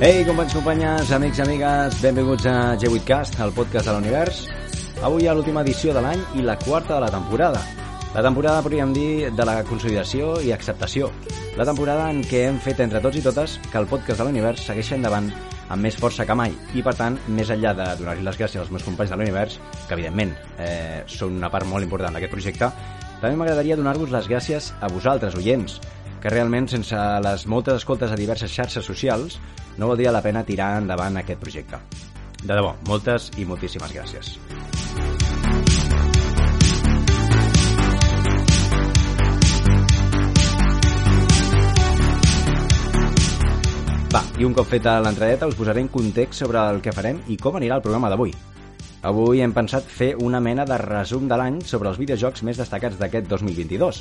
Ei, companys, companyes, amics amigues, benvinguts a G8cast, el podcast de l'univers. Avui hi ha l'última edició de l'any i la quarta de la temporada. La temporada, podríem dir, de la consolidació i acceptació. La temporada en què hem fet entre tots i totes que el podcast de l'univers segueixi endavant amb més força que mai i, per tant, més enllà de donar-li les gràcies als meus companys de l'univers, que evidentment eh, són una part molt important d'aquest projecte, també m'agradaria donar-vos les gràcies a vosaltres, oients, que realment sense les moltes escoltes a diverses xarxes socials no valdria la pena tirar endavant aquest projecte. De debò, moltes i moltíssimes gràcies. Va, i un cop feta l'entradeta us posaré en context sobre el que farem i com anirà el programa d'avui. Avui hem pensat fer una mena de resum de l'any sobre els videojocs més destacats d'aquest 2022.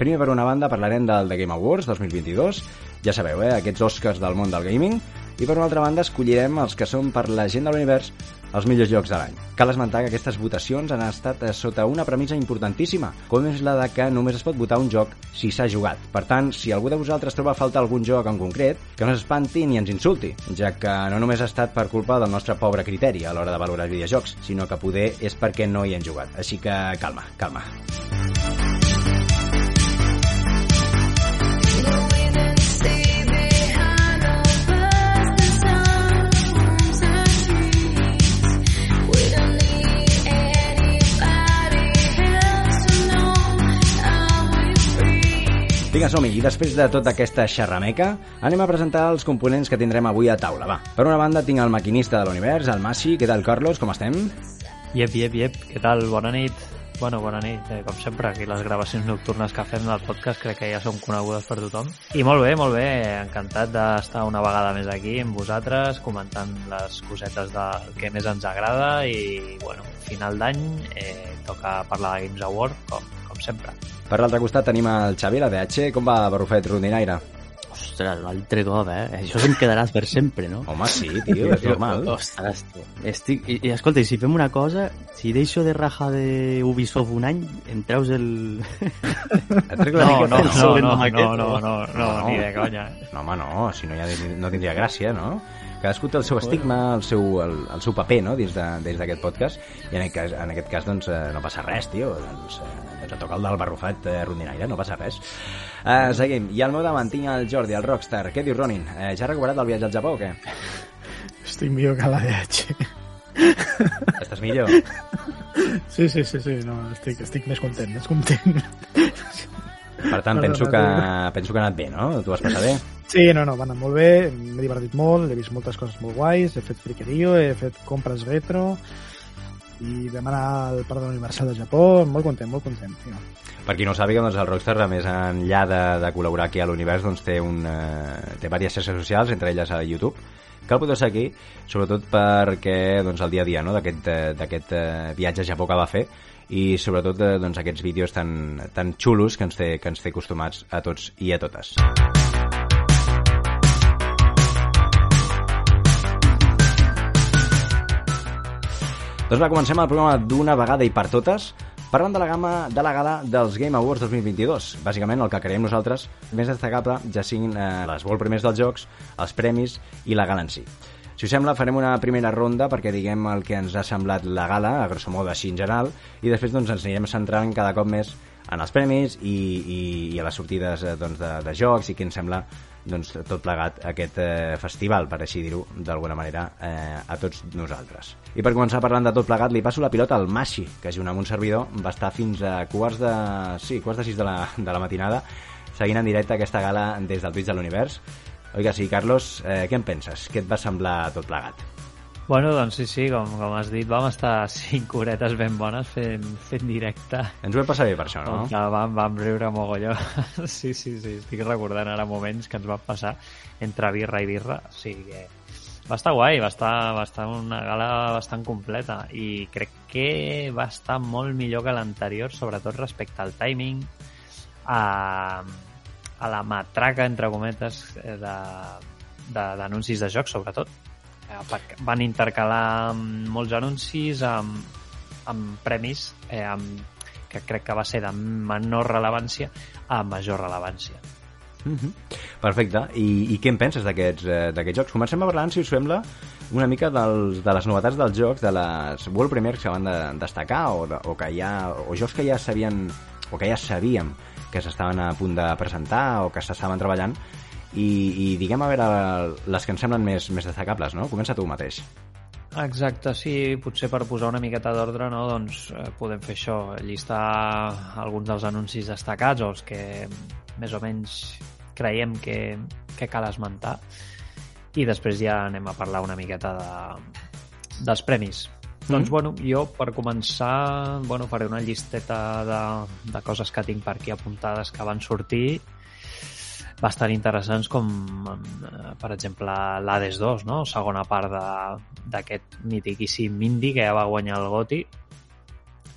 Primer, per una banda, parlarem del The Game Awards 2022, ja sabeu, eh, aquests Oscars del món del gaming, i per una altra banda escollirem els que són per la gent de l'univers els millors jocs de l'any. Cal esmentar que aquestes votacions han estat eh, sota una premissa importantíssima, com és la de que només es pot votar un joc si s'ha jugat. Per tant, si algú de vosaltres troba a faltar algun joc en concret, que no s'espanti ni ens insulti, ja que no només ha estat per culpa del nostre pobre criteri a l'hora de valorar videojocs, sinó que poder és perquè no hi hem jugat. Així que calma, calma. Vinga, som -hi. I després de tota aquesta xerrameca, anem a presentar els components que tindrem avui a taula, va. Per una banda tinc el maquinista de l'univers, el Massi. Què tal, Carlos? Com estem? Iep, iep, iep. Què tal? Bona nit. Bueno, bona nit. Eh, com sempre, aquí les gravacions nocturnes que fem del podcast crec que ja són conegudes per tothom. I molt bé, molt bé. Encantat d'estar una vegada més aquí amb vosaltres, comentant les cosetes del que més ens agrada i, bueno, final d'any eh, toca parlar de Games Award, com, com sempre. Per l'altre costat tenim el Xavi, la DH. Com va, Barrufet, rondinaire? Ostres, l'altre cop, eh? Això se'm quedarà per sempre, no? Home, sí, tio, és normal. Ostres, tu. Estic... I, I, escolta, i si fem una cosa, si deixo de rajar de Ubisoft un any, em treus el... Et trec la No, no, no, no, no, no, no, no, No. ni de conya. No, home, no, si no, ja no tindria gràcia, no? Cadascú té el seu estigma, el seu, el, el seu paper, no?, dins de- dins d'aquest podcast, i en aquest cas, en aquest cas doncs, eh, no passa res, tio, doncs, eh, et toca el del barrufat eh, rondinaire, no passa res. Eh, seguim, i al meu davant tinc el Jordi, el Rockstar. Què dius, Ronin? Eh, ja ha recuperat el viatge al Japó o què? Estic millor que la DH. Estàs millor? Sí, sí, sí, sí, no, estic, estic més content, més content. Per tant, penso que, penso que ha anat bé, no? Tu has passat bé? Sí, no, no, va anar molt bé, m'he divertit molt, he vist moltes coses molt guais, he fet friquerio, he fet compres retro, i vam anar al Parc de l'Universal de Japó, molt content, molt content, tio. Per qui no ho sàpiga, doncs el Rockstar, a més enllà de, de col·laborar aquí a l'univers, doncs té, un, eh, té diverses xarxes socials, entre elles a YouTube, que el podeu seguir, sobretot perquè doncs, el dia a dia no? d'aquest eh, eh, viatge a Japó que va fer i sobretot eh, doncs, aquests vídeos tan, tan xulos que ens, té, que ens té acostumats a tots i a totes. Doncs va, comencem el programa d'una vegada i per totes, parlant de la gamma de la gala dels Game Awards 2022. Bàsicament, el que creiem nosaltres més destacable ja siguin eh, les molt primers dels jocs, els premis i la gala en si. Si us sembla, farem una primera ronda perquè diguem el que ens ha semblat la gala, a grosso modo així en general, i després doncs, ens anirem centrant cada cop més en els premis i, i, i a les sortides eh, doncs, de, de jocs i què ens sembla doncs, tot plegat aquest eh, festival, per així dir-ho d'alguna manera, eh, a tots nosaltres. I per començar parlant de tot plegat, li passo la pilota al Mashi, que junt amb un servidor va estar fins a quarts de... sí, quarts de sis de la, de la matinada seguint en directe aquesta gala des del Twitch de l'Univers. Oi que sí, Carlos? Eh, què en penses? Què et va semblar tot plegat? Bueno, doncs sí, sí, com, com has dit, vam estar cinc horetes ben bones fent, fent directe. Ens ho vam passar bé per això, no? Que vam, vam riure mogolló. sí, sí, sí, estic recordant ara moments que ens van passar entre birra i birra. O sigui que va estar guai, va estar, va estar una gala bastant completa i crec que va estar molt millor que l'anterior, sobretot respecte al timing, a, a la matraca, entre cometes, eh, d'anuncis de, de, de jocs, sobretot. Eh, van intercalar molts anuncis amb, amb premis eh, amb, que crec que va ser de menor rellevància a major rellevància. Mm -hmm. Perfecte. I, I què en penses d'aquests eh, jocs? Comencem a parlar, si us sembla, una mica dels, de les novetats dels jocs, de les World Premiers que van de, destacar o, o, que ja, o jocs que ja sabien o que ja sabíem que s'estaven a punt de presentar o que s'estaven treballant i, i diguem a veure les que ens semblen més, més destacables, no? Comença tu mateix. Exacte, sí, potser per posar una miqueta d'ordre, no? doncs eh, podem fer això, llistar alguns dels anuncis destacats o els que més o menys creiem que, que cal esmentar i després ja anem a parlar una miqueta de, dels premis. Mm. Doncs, bueno, jo per començar bueno, faré una llisteta de, de coses que tinc per aquí apuntades que van sortir bastant interessants com, eh, per exemple, l'Hades 2, no? segona part d'aquest mítiquíssim indie que ja va guanyar el GOTY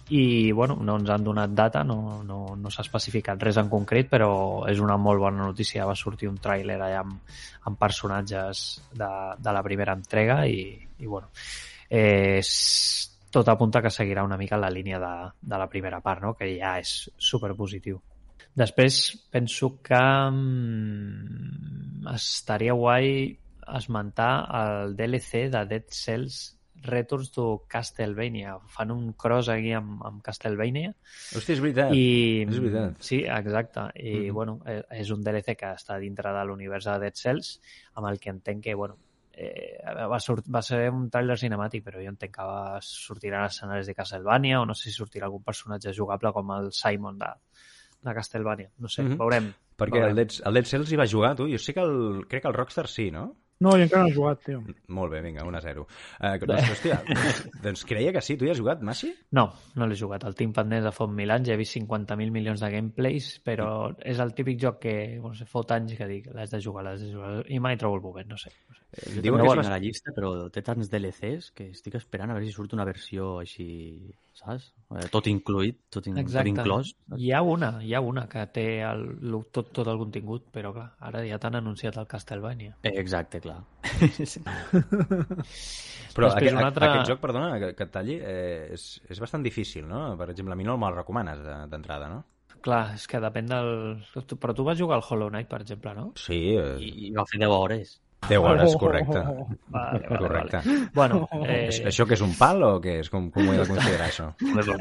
i bueno, no ens han donat data, no, no, no s'ha especificat res en concret, però és una molt bona notícia. Va sortir un tràiler allà amb, amb personatges de, de la primera entrega i, i bueno, eh, tot apunta que seguirà una mica la línia de, de la primera part, no? que ja és superpositiu. Després penso que um, estaria guai esmentar el DLC de Dead Cells Returns to Castlevania. Fan un cross aquí amb, amb Castlevania. Hosti, és veritat. I, és veritat. Sí, exacte. I, mm -hmm. bueno, eh, és un DLC que està dintre de l'univers de Dead Cells, amb el que entenc que, bueno, eh, va, sort, va ser un trailer cinemàtic, però jo entenc que va, sortiran escenaris de Castlevania o no sé si sortirà algun personatge jugable com el Simon de, de Castlevania. No sé, mm -hmm. veurem. Perquè veurem. el Dead, el Dead Cells hi va jugar, tu? Jo sé que el, crec que el Rockstar sí, no? No, jo encara no he jugat, tio. Molt bé, vinga, 1 a 0. Uh, doncs, hòstia, doncs creia que sí. Tu hi has jugat, Massi? No, no l'he jugat. El tinc pendent de fa mil anys. He vist 50.000 milions de gameplays, però és el típic joc que, no sé, fot anys que dic, l'has de jugar, l'has de jugar, i mai trobo el moment, no sé. No sé. Eh, Diuen que és a la llista, però té tants DLCs que estic esperant a veure si surt una versió així saps? Eh, tot incluït, tot, in, tot inclòs. Hi ha una, hi ha una que té el, tot, tot el contingut, però clar, ara ja t'han anunciat el Castlevania. Eh, exacte, clar. però aquest, un altre... aquest joc, perdona, que, que et talli, eh, és, és bastant difícil, no? Per exemple, a mi no me'l recomanes d'entrada, no? Clar, és que depèn del... Però tu vas jugar al Hollow Knight, per exemple, no? Sí. Eh... I, i va fer 10 hores. 10 hores, correcte. Oh, oh, oh. Vale, vale, correcte. Vale. Bueno, eh... Això que és un pal o què és? Com, com ho he de considerar, això?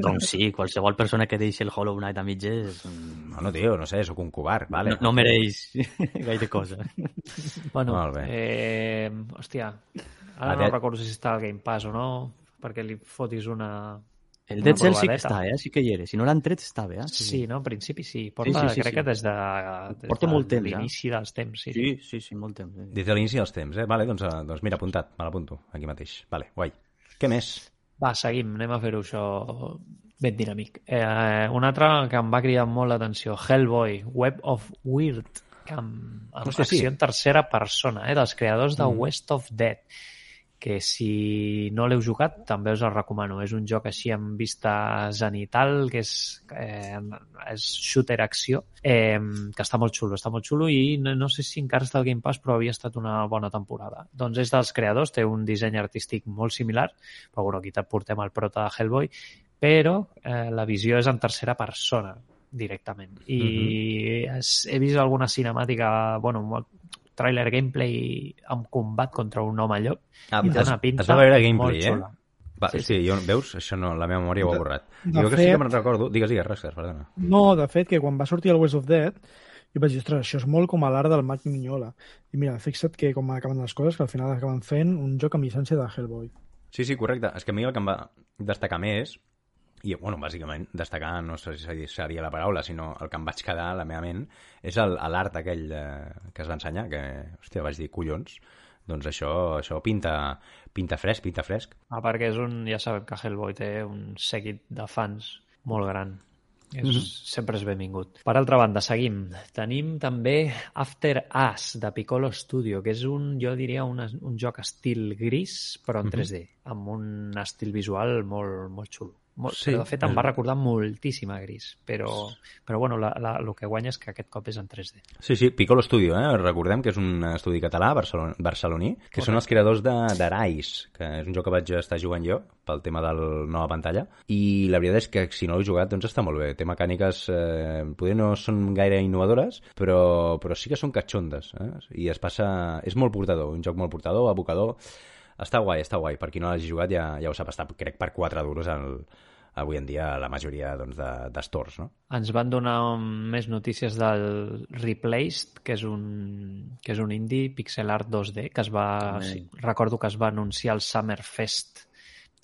doncs sí, qualsevol persona que deixi el Hollow Knight a mitges... No, no, tio, no sé, sóc un covard, vale. No, no mereix gaire cosa. Bueno, Molt bé. Eh, hòstia, ara no recordo si està al Game Pass o no, perquè li fotis una, el Dead Cells sí que està, eh? Sí que hi era. Si no l'han tret, estava, eh? Sí, sí no? En principi sí. Porta, sí, sí, sí, crec sí. que des de, des Porta molt temps, l'inici dels temps. Sí, sí, sí, sí, molt temps. Sí. Des de l'inici dels temps, eh? Vale, doncs, eh, doncs mira, apuntat, me l'apunto aquí mateix. Vale, guai. Què més? Va, seguim, anem a fer-ho això ben dinàmic. Eh, un altre que em va cridar molt l'atenció, Hellboy, Web of Weird, que amb, amb Hòstia, acció sí. en tercera persona, eh, dels creadors de mm. West of Dead que si no l'heu jugat també us el recomano. És un joc així amb vista zenital, que és, eh, és shooter-acció, eh, que està molt xulo, està molt xulo i no, no sé si encara està al Game Pass, però havia estat una bona temporada. Doncs és dels creadors, té un disseny artístic molt similar, però bueno, aquí portem el prota de Hellboy, però eh, la visió és en tercera persona directament. I mm -hmm. he vist alguna cinemàtica, bueno, molt, trailer gameplay amb combat contra un home llop ah, i té una pinta es va veure gameplay, eh? Xula. Va, sí, sí, jo, veus? Això no, la meva memòria ho ha borrat. De jo fet, que sí que me'n recordo. Digues, digues, Rexter, perdona. No, de fet, que quan va sortir el West of Dead, jo vaig dir, ostres, això és molt com a l'art del Mac Mignola. I mira, fixa't que com acaben les coses, que al final acaben fent un joc amb llicència de Hellboy. Sí, sí, correcte. És que a mi el que em va destacar més I, bueno, bàsicament, destacar, no sé si seria la paraula, sinó el que em vaig quedar a la meva ment, és l'art aquell eh, que es va ensenyar, que, hòstia, vaig dir, collons, doncs això, això pinta, pinta fresc, pinta fresc. Ah, perquè és un, ja sabem que Hellboy té un seguit de fans molt gran. És, mm -hmm. Sempre és benvingut. Per altra banda, seguim. Tenim també After Us, de Piccolo Studio, que és un, jo diria, un, un joc estil gris, però en 3D, mm -hmm. amb un estil visual molt, molt xulo. Molt, sí, però de fet em va recordar moltíssim a Gris, però, però bueno, la, la, el que guanya és que aquest cop és en 3D. Sí, sí, Piccolo Studio, eh? recordem que és un estudi català, barcelon barceloní, que Correcte. són els creadors d'Arais, que és un joc que vaig estar jugant jo pel tema del nova pantalla, i la veritat és que si no l'he jugat doncs està molt bé. Té mecàniques, eh, poder no són gaire innovadores, però, però sí que són catxondes, eh? i es passa... és molt portador, un joc molt portador, abocador, està guai, està guai. Per qui no l'hagi jugat ja, ja ho sap, està crec per 4 duros el, avui en dia la majoria doncs, de, de stores, no? Ens van donar més notícies del Replaced, que és un, que és un indie pixel art 2D, que es va... Sí, recordo que es va anunciar al Summerfest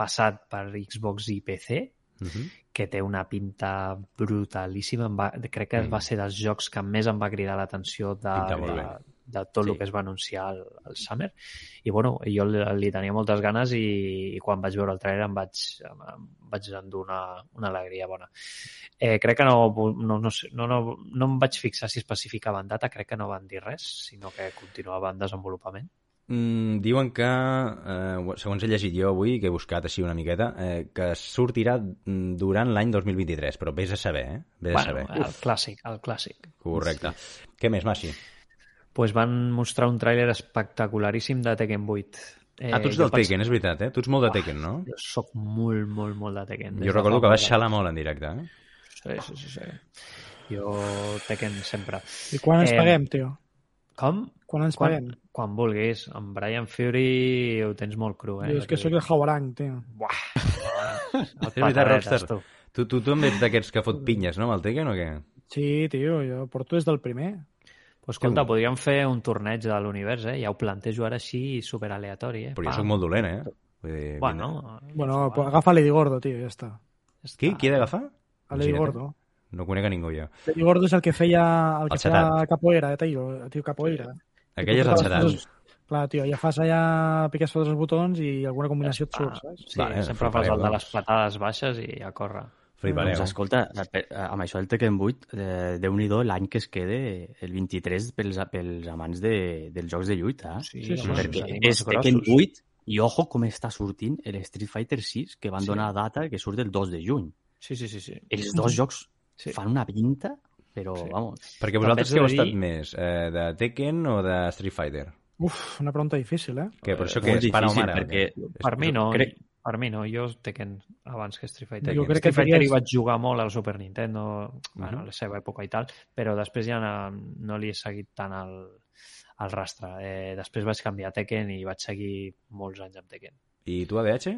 passat per Xbox i PC, uh -huh. que té una pinta brutalíssima. Em va, crec que mm. va ser dels jocs que més em va cridar l'atenció de, de, de tot sí. el que es va anunciar al, al Summer i bueno, jo li, li tenia moltes ganes i, i quan vaig veure el trailer em vaig, em vaig endur una, una alegria bona eh, crec que no no, no, no, no, no em vaig fixar si especificaven data, crec que no van dir res sinó que continuava en desenvolupament Mm, diuen que, eh, segons he llegit jo avui, que he buscat així una miqueta, eh, que sortirà durant l'any 2023, però vés a saber, eh? Vés bueno, a saber. el clàssic, el clàssic. Correcte. Sí. Què més, Massi? Pues van mostrar un tràiler espectacularíssim de Tekken 8. Eh, ah, tu ets del pens... Tekken, és veritat, eh? Tu ets molt de Tekken, no? Jo sóc molt, molt, molt de Tekken. Jo recordo que vas xalar molt en directe, eh? Sí, sí, sí, sí. Jo Tekken sempre. I quan ens eh, paguem, tio? Com? Quan ens quan, paguem? Quan vulguis. Amb Brian Fury ho tens molt cru, eh? Jo és que sóc el Hauarang, tio. Buah! és veritat, Rockstar. Tu. Tu, tu, tu em ets d'aquests que fot pinyes, no, amb el Tekken o què? Sí, tio, jo porto des del primer. Pues escolta, podríem fer un torneig de l'univers, eh? Ja ho plantejo ara així super aleatori, eh? Però jo soc molt dolent, eh? Vull dir, bueno, bueno pues agafa Lady Gordo, tio, ja està. Ja està. Qui? Qui ha d'agafar? A Lady Gordo. No conec a ningú, jo. Lady Gordo és el que feia el, el que feia capoeira, eh, tio, tio capoeira. Aquell és el xatat. Clar, tio, ja fas allà, piques tots els botons i alguna combinació et surt, saps? Sí, vale, sempre fas el de les patades baixes i a córrer. Flipareu. Doncs escolta, amb això del Tekken 8, eh, Déu-n'hi-do l'any que es quede el 23 pels, pels amants de, dels jocs de lluita. Eh? Sí, sí, sí, perquè sí, és Tekken 8 i ojo com està sortint el Street Fighter 6, que van donar sí. data que surt el 2 de juny. Sí, sí, sí. sí. Els dos jocs sí. fan una pinta, però sí. vamos... Perquè vosaltres què heu estat dir... més, eh, de Tekken o de Street Fighter? Uf, una pregunta difícil, eh? Que per això que és pare o mare? Perquè, per mi no. Crec, per mi no, jo Tekken abans que Street Fighter. Jo crec Street que Fighter faries... hi vaig jugar molt al Super Nintendo, bueno, a la seva època i tal, però després ja no, no li he seguit tant el, el rastre. Eh, després vaig canviar a Tekken i vaig seguir molts anys amb Tekken. I tu, ADH?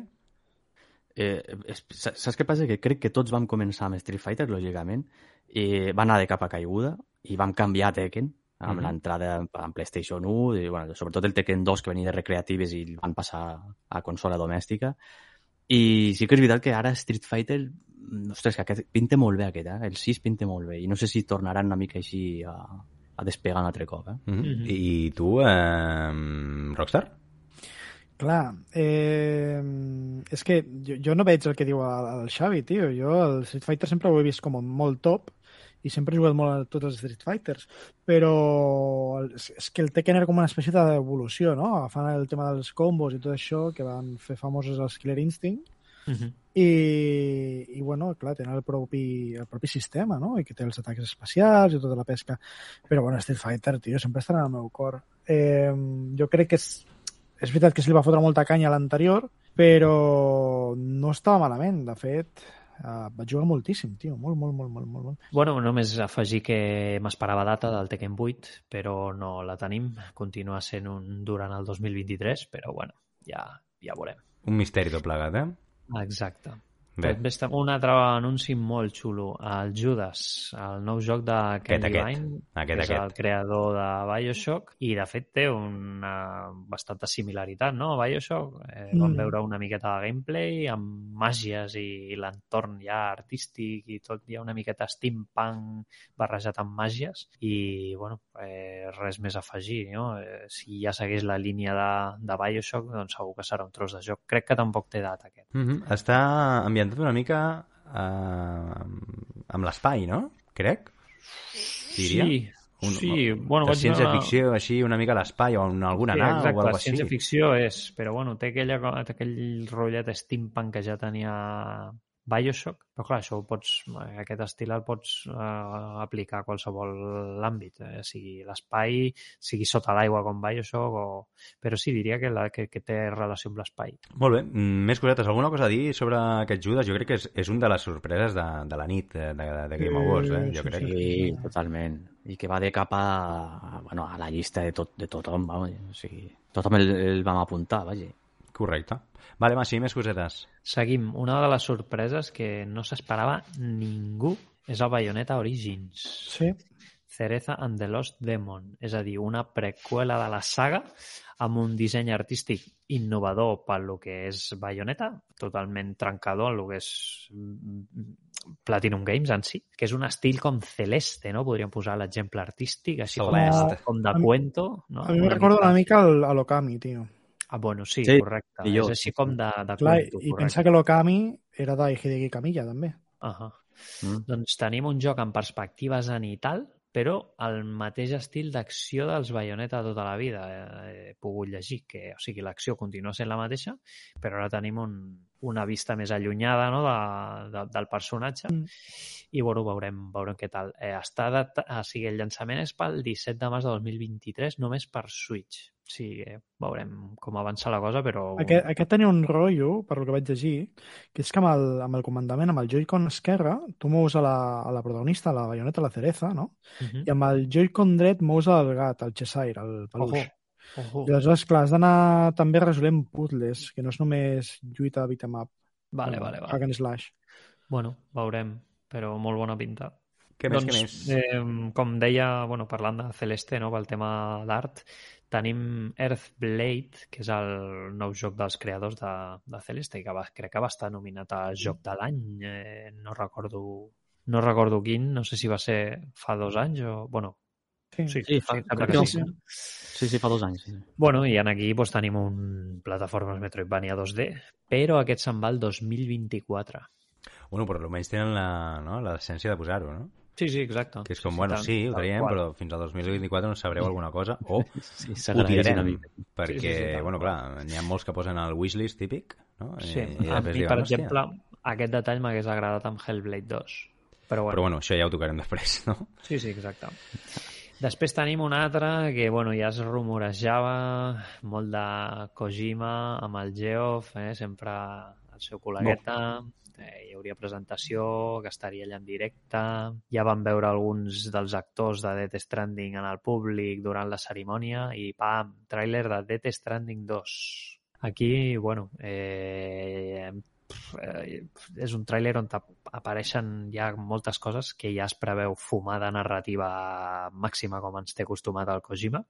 Eh, saps què passa? Que crec que tots vam començar amb Street Fighter, lògicament, i va anar de cap a caiguda i vam canviar a Tekken amb mm -hmm. l'entrada en PlayStation 1, i, bueno, sobretot el Tekken 2 que venia de recreatives i van passar a consola domèstica. I sí que és veritat que ara Street Fighter, ostres, que aquest pinta molt bé aquest, eh? el 6 pinta molt bé, i no sé si tornaran una mica així a, a despegar un altre cop. Eh? Mm -hmm. I tu, eh, Rockstar? Clar, eh, és que jo, jo no veig el que diu el, el Xavi, tio. Jo el Street Fighter sempre ho he vist com molt top, i sempre he jugat molt a tots els Street Fighters, però és que el Tekken era com una espècie d'evolució, no? Agafant el tema dels combos i tot això, que van fer famosos els Killer Instinct, Uh -huh. I, i bueno, clar, tenen el propi, el propi sistema, no? I que té els atacs especials i tota la pesca. Però bueno, Street Fighter, tio, sempre estarà en el meu cor. Eh, jo crec que és, és veritat que se li va fotre molta canya a l'anterior, però no estava malament. De fet, Uh, vaig jugar moltíssim, tio, molt, molt, molt, molt, molt. Bueno, només afegir que m'esperava data del Tekken 8, però no la tenim. Continua sent un durant el 2023, però bueno, ja, ja veurem. Un misteri tot plegat, eh? Exacte. Bé. També un altre anunci molt xulo, el Judas, el nou joc de Ken Aquest, aquest. Levine, Aquest, que és aquest. el creador de Bioshock, i de fet té una bastanta similaritat, no? Bioshock, eh, vam Mm. veure una miqueta de gameplay amb màgies i l'entorn ja artístic i tot ja una miqueta steampunk barrejat amb màgies i, bueno, eh, res més a afegir, no? Eh, si ja segueix la línia de, de Bioshock, doncs segur que serà un tros de joc. Crec que tampoc té data aquest. Mm -hmm. Està ambientat una mica eh, amb l'espai, no? Crec. Diria. Sí, Un- sí. Bueno, de ciència veure- ficció, així, una mica a l'espai, o en alguna Sí, nau exacte, o alguna així. ciència-ficció és, però bueno, té, aquella, té aquell rotllet steampunk que ja tenia Bioshock, però clar, això ho pots, aquest estil el pots eh, aplicar a qualsevol àmbit, eh, sigui l'espai, sigui sota l'aigua com Bioshock, o... però sí, diria que, la, que, que té relació amb l'espai. Molt bé, Mm, més cosetes. Alguna cosa a dir sobre aquest Judas? Jo crec que és, és un de les sorpreses de, de la nit eh, de, de Game Awards, eh? Jo Sí, crec. Sí, totalment. I que va de cap a, bueno, a la llista de, tot, de tothom, vamos. O sigui, tothom el, el vam apuntar, vaja. Correcte. Vale, Massi, més cosetes. Seguim. Una de les sorpreses que no s'esperava ningú és el Bayonetta Origins. Sí. Cereza and the Lost Demon, és a dir, una preqüela de la saga amb un disseny artístic innovador pel lo que és Bayonetta, totalment trencador en el que és mm, Platinum Games en si, que és un estil com celeste, no? Podríem posar l'exemple artístic, així com, Celeste. com de A mi- cuento. No? A mi me recorda una mica el- a l'Okami, tio. Ah, bueno, sí, Sí, correcte. jo, és així sí, com de, de Clar, cuento, i correcte. pensa que l'Okami era de Hideki Kamiya, també. Uh Mm. Doncs tenim un joc amb perspectiva zenital, però el mateix estil d'acció dels Bayonetta tota la vida. Eh, He pogut llegir que o sigui, l'acció continua sent la mateixa, però ara tenim un, una vista més allunyada no, de, de, del personatge Mm. i bueno, veurem, veurem què tal. Eh, està adapta, o sigui, el llançament és pel 17 de març de 2023 només per Switch. Sí, eh, veurem com avança la cosa, però... Aquest, aquest tenia un rotllo, per lo que vaig llegir, que és que amb el, amb el comandament, amb el Joy-Con esquerre, tu mous a la, a la protagonista, a la bayoneta, la cereza, no? Uh I amb el Joy-Con dret mous el gat, el Cheshire, el peluix. Ojo, ojo. I aleshores, clar, has d'anar també resolent puzzles, que no és només lluita beat'em up. Vale, vale, Hack vale. and slash. Bueno, veurem, però molt bona pinta. Què més, doncs, què més? Eh, com deia, bueno, parlant de Celeste, no, pel tema d'art, tenim Earthblade, que és el nou joc dels creadors de, de Celeste, que va, crec que va estar nominat a Joc de l'any, eh, no recordo no recordo quin, no sé si va ser fa dos anys o... Bueno, Sí. sí, Sí, fa- que que sí. Sí, sí, fa dos anys. Sí. Bueno, i en aquí doncs, tenim un plataformes Metroidvania 2D, però aquest se'n va al 2024. Bueno, però almenys tenen la, no, l'essència de posar-ho, no? Sí, sí, exacte. Que és com, sí, bueno, sí, ho traiem, però fins al 2024 no sabreu alguna cosa, o Sí, ho tirarem, perquè, Sí, sí, sí, bueno, clar, n'hi ha molts que posen el wishlist típic, no? Sí, I, i a mi, diuen, per "Hòstia". exemple, aquest detall m'hagués agradat amb Hellblade 2. Però bueno, Però bueno, això ja ho tocarem després, no? sí, sí, exacte. Després tenim un altre que, bueno, ja es rumorejava, molt de Kojima amb el Geoff, eh, sempre el seu col·legueta, eh, hi hauria presentació, que estaria allà en directe, ja van veure alguns dels actors de Death Stranding en el públic durant la cerimònia i, pam, tràiler de Death Stranding 2. Aquí, bueno, eh, eh, és un tràiler on ap- apareixen ja moltes coses que ja es preveu fumada narrativa màxima com ens té acostumat el Kojima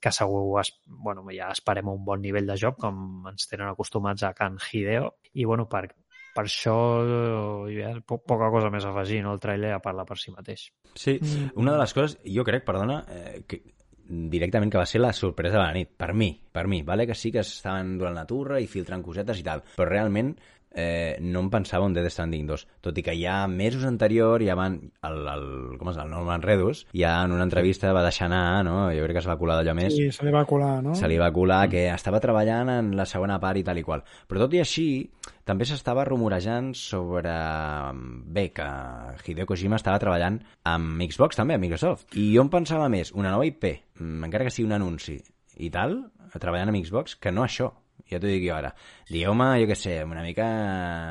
que segur es, bueno, ja esperem un bon nivell de joc com ens tenen acostumats a Can Hideo. I bueno, per, per això ja, po poca cosa més a afegir, no? el tràiler ja parla per si mateix. Sí, Mm. una de les coses, jo crec, perdona, eh, que directament que va ser la sorpresa de la nit, per mi, per mi, vale? que sí que estaven durant la turra i filtrant cosetes i tal, però realment eh, no em pensava en Death Stranding 2, tot i que ja mesos anterior ja van, el, el, com és, el Norman Redus, ja en una entrevista va deixar anar, no? jo crec que es va colar d'allò més, Sí, se li va colar, no? se li va colar que estava treballant en la segona part i tal i qual. Però tot i així, també s'estava rumorejant sobre... Bé, que Hideo Kojima estava treballant amb Xbox també, amb Microsoft. I jo em pensava més, una nova IP, mm, encara que sigui un anunci i tal, treballant amb Xbox, que no això. Ja t'ho dic jo ara. Digueu-me, jo què sé, una mica...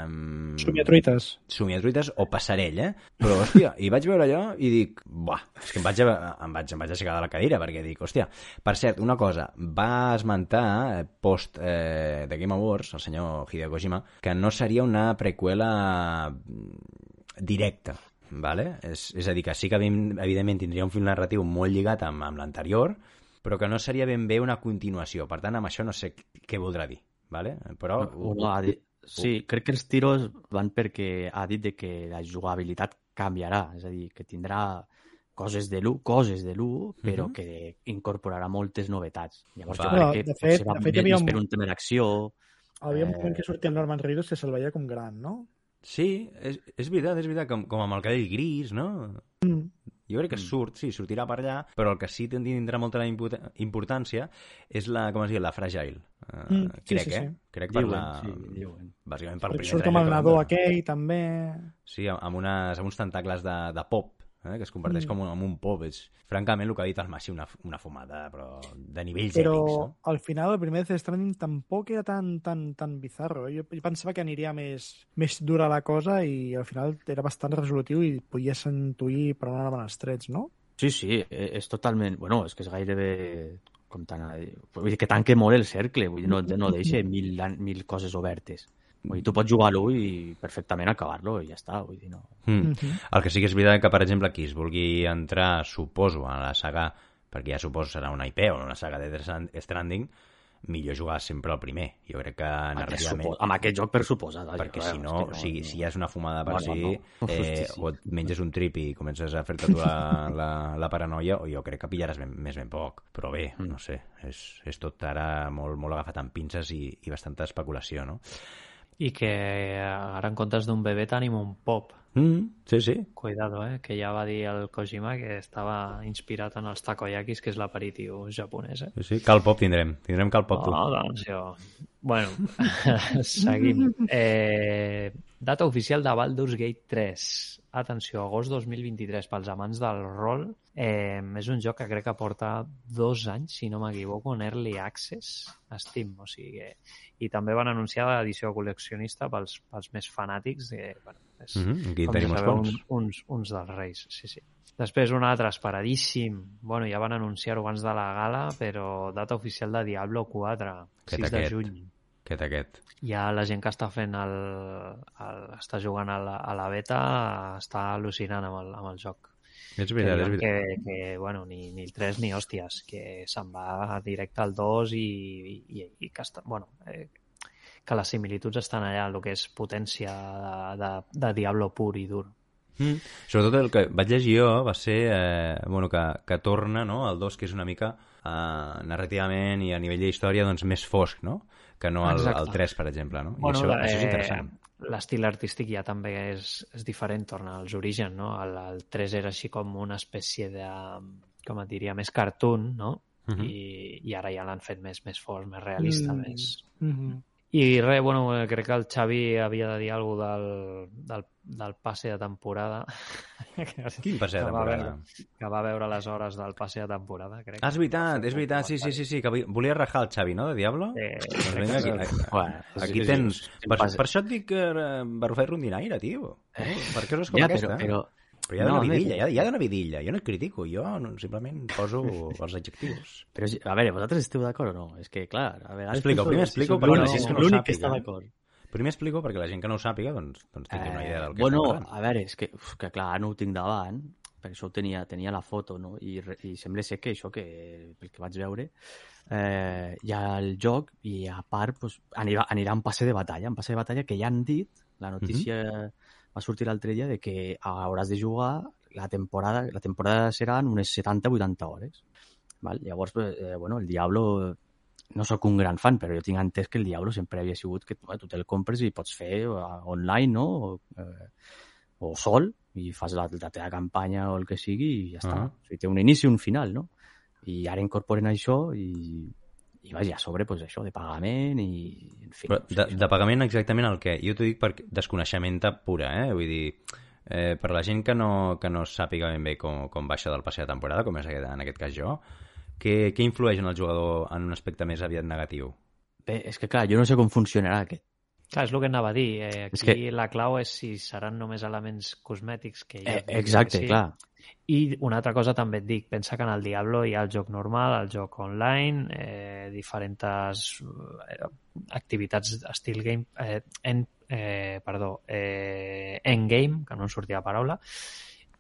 mm, Somiatruites. somiatruites o passarell, eh? Però, hòstia, i vaig veure allò i dic, buah, és que em vaig, em vaig, em vaig aixecar de la cadira perquè dic, hòstia, per cert, una cosa, va esmentar eh, post eh, de Game Awards, el senyor Hideo Kojima, que no seria una preqüela mm, directa, vale? És, és a dir, que sí que evident- evidentment tindria un fil narratiu molt lligat amb, amb l'anterior, però que no seria ben bé una continuació. Per tant, amb això no sé què voldrà dir, vale? però... Uno ha dit... Sí, crec que els tiros van perquè ha dit de que la jugabilitat canviarà, és a dir, que tindrà coses de l'1, coses de l'1, però Mhm. que incorporarà moltes novetats. Llavors Va. jo crec que de fet- de fet, havia un- per un tema d'acció... Havia un Eh. moment que sortia el Norman Reedus que se'l veia com gran, no? Sí, és, és veritat, és veritat, com, com amb el cadell gris, no? Mm. Jo crec que surt, sí, sortirà per allà, però el que sí tindrà molta importància és la, com es diu, la fragile. Uh, Mm, sí, crec, sí, eh? sí. Crec per Diuen, la... sí, diuen. Bàsicament Perquè primer surt amb el que nadó aquell, també... Sí, amb, unes, amb uns tentacles de, de pop, eh? que es converteix Mm. com un, en un pop. És, francament, el que ha dit el Massi, una, una fumada, però de nivells Però èpics, no? al final el primer Death Stranding tampoc era tan, tan, tan bizarro. eh? Jo, jo pensava que aniria més, més dura la cosa i al final era bastant resolutiu i podies intuir per on anaven els trets, no? Sí, sí, eh, és totalment... Bueno, és que és gairebé com tan... Vull dir que tanque molt el cercle, vull dir, no, no deixa mil, mil coses obertes. Vull dir, tu pots jugar-lo i perfectament acabar-lo i ja està, vull dir, no... Mm. Mhm. El que sí que és veritat que, per exemple, qui es vulgui entrar, suposo, a la saga, perquè ja suposo serà una IP o una saga de Death Stranding, millor jugar sempre el primer. Jo crec que narrativament... supo- Amb aquest joc, per suposat. perquè si no, que o sigui, si ja és una fumada per No, si, no, no. eh, Hosti, sí. o et menges un trip i comences a fer-te tu la, la, la paranoia, o jo crec que pillaràs ben, més ben poc. Però bé, Mm. no sé, és, és tot ara molt, molt agafat amb pinces i, i bastanta especulació, no? I que ara en comptes d'un bebè tenim un pop. Mm, sí, sí. Cuidado, eh? Que ja va dir el Kojima que estava inspirat en els takoyakis, que és l'aperitiu japonès, eh? Sí, sí. Cal pop tindrem. Tindrem cal pop, tu. Oh, doncs jo... Bueno, seguim. Eh, data oficial de Baldur's Gate 3. Atenció, agost 2023, pels amants del rol. Eh, és un joc que crec que porta dos anys, si no m'equivoco, en Early Access a Steam. O sigui que... I també van anunciar l'edició col·leccionista pels, pels més fanàtics. De, bueno, és, Mm -hmm. Aquí tenim uns sabeu, quants. un, uns, uns dels reis, sí, sí. Després un altre esperadíssim, bueno, ja van anunciar-ho abans de la gala, però data oficial de Diablo 4, Aquest, 6 de aquest. juny. Aquest, aquest. Ja la gent que està fent el, el està jugant a la, a la beta està al·lucinant amb el, amb el joc. És Que, veritat, és veritat. que, que bueno, ni, ni el 3 ni hòsties, que se'n va directe al 2 i, i, i, i que, està, bueno, eh, que les similituds estan allà, el que és potència de, de, de Diablo pur i dur. Mm. Sobretot el que vaig llegir jo va ser eh, bueno, que, que torna no, el 2, que és una mica eh, narrativament i a nivell d'història doncs, més fosc, no? Que no el, Exacte. el 3, per exemple. No? I Bueno, això, eh, això és interessant. L'estil artístic ja també és, és diferent, torna als orígens, no? El, el 3 era així com una espècie de, com et diria, més cartoon, no? Mhm. I, i ara ja l'han fet més, més fort, més realista, Mm. més... Mhm. I res, bueno, eh, crec que el Xavi havia de dir alguna cosa del, del, del passe de temporada. Quin passe de que va temporada? veure- Que va veure les hores del passe de temporada, crec. Ah, és veritat, és veritat, sí, sí, sí, sí, que volia rajar el Xavi, no, de Diablo? Eh, Doncs vinga, aquí, sí. Bueno, aquí sí, tens... sí, sí, Per, per això et dic que eh, Barrufet rondinaire, tio. Eh? Per què és com Ja, aquesta? però, però, Però hi ha d'una No, vidilla, hi ha, hi ha d'una vidilla. Jo no et critico, jo no, simplement poso els adjectius. però, si- a veure, vosaltres esteu d'acord o no? És que, clar, a vegades... Explica, penso primer si explico sóc perquè la l'únic- gent que no l'únic ho que està d'acord. Primer explico perquè la gent que no ho sàpiga doncs, doncs tingui una idea del que bueno, estem parlant. a veure, és que, uf, que clar, no ho tinc davant, per això tenia, tenia la foto, no? I, i sembla ser que això, que, pel que vaig veure, eh, hi ha el joc i a part pues, anirà, anirà en passe de batalla, en passe de batalla que ja han dit, la notícia va sortir l'altre dia de que hauràs de jugar la temporada, la temporada seran unes 70-80 hores. Val? Llavors, eh, bueno, el Diablo no sóc un gran fan, però jo tinc entès que el Diablo sempre havia sigut que bueno, tu te'l compres i pots fer eh, online, no? O, eh, o sol, i fas la, la teva campanya o el que sigui i ja està. Ah. O sigui, té un inici i un final, no? I ara incorporen això i, i vaja, a sobre, pues, això, de pagament i... En fi, Però no sé, de, de pagament exactament el què? Jo t'ho dic per desconeixement pura, eh? Vull dir, eh, per la gent que no, que no sàpiga ben bé com, com baixa del passe de temporada, com és aquest, en aquest cas jo, què, què influeix en el jugador en un aspecte més aviat negatiu? Bé, és que clar, jo no sé com funcionarà aquest. Clar, és el que anava a dir. Eh, aquí És que... que- la clau és si seran només elements cosmètics que ja Eh, exacte, clar. I una altra cosa també et dic, pensa que en el Diablo hi ha el joc normal, el joc online, eh, diferents eh, activitats estil game, eh, en, eh, perdó, eh, endgame, que no em sortia la paraula,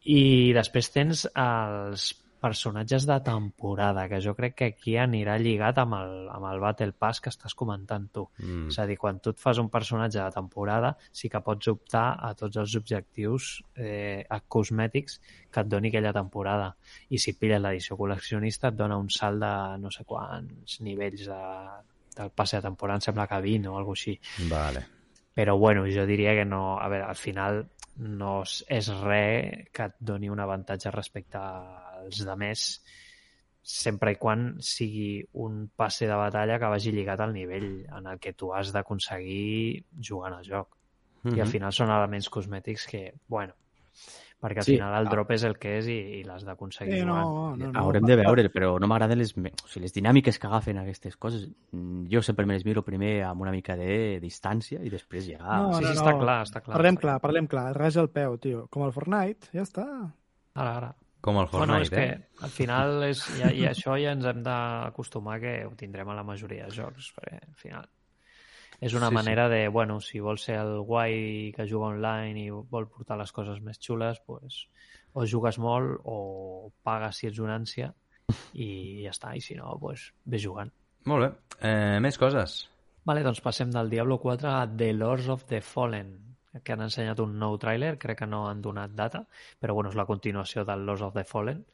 i després tens els personatges de temporada, que jo crec que aquí anirà lligat amb el, amb el Battle Pass que estàs comentant tu. Mm. És a dir, quan tu et fas un personatge de temporada, sí que pots optar a tots els objectius eh, cosmètics que et doni aquella temporada. I si pilles l'edició col·leccionista et dona un salt de no sé quants nivells de, del passe de temporada, em sembla que 20 o alguna així. Vale. Però bueno, jo diria que no... A veure, al final no és, és res que et doni un avantatge respecte als de més sempre i quan sigui un passe de batalla que vagi lligat al nivell en el que tu has d'aconseguir jugant al joc. Mm I al final són elements cosmètics que, bueno, perquè al Sí, final el ah. drop és el que és i, i l'has d'aconseguir Sí, jugant. no, no, no, Haurem de veure, però no m'agraden les, me- o sigui, les dinàmiques que agafen aquestes coses. Jo sempre me les miro primer amb una mica de distància i després ja... No, sí, no, sí, no. està clar, està clar. Parlem està clar, parlem clar. Res al peu, tio. Com el Fortnite, ja està. Ara, ara. Com el Fortnite, bueno, és que eh? al final és, i, i això ja ens hem d'acostumar que ho tindrem a la majoria de jocs, perquè al final és una Sí, sí. manera de, bueno, si vol ser el guai que juga online i vol portar les coses més xules, pues, o jugues molt o pagues si ets una ànsia i ja està, i si no, pues, ve jugant. Molt bé. Eh, més coses. Vale, doncs passem del Diablo 4 a The Lords of the Fallen, que han ensenyat un nou tràiler, crec que no han donat data, però bueno, és la continuació del Lords of the Fallen,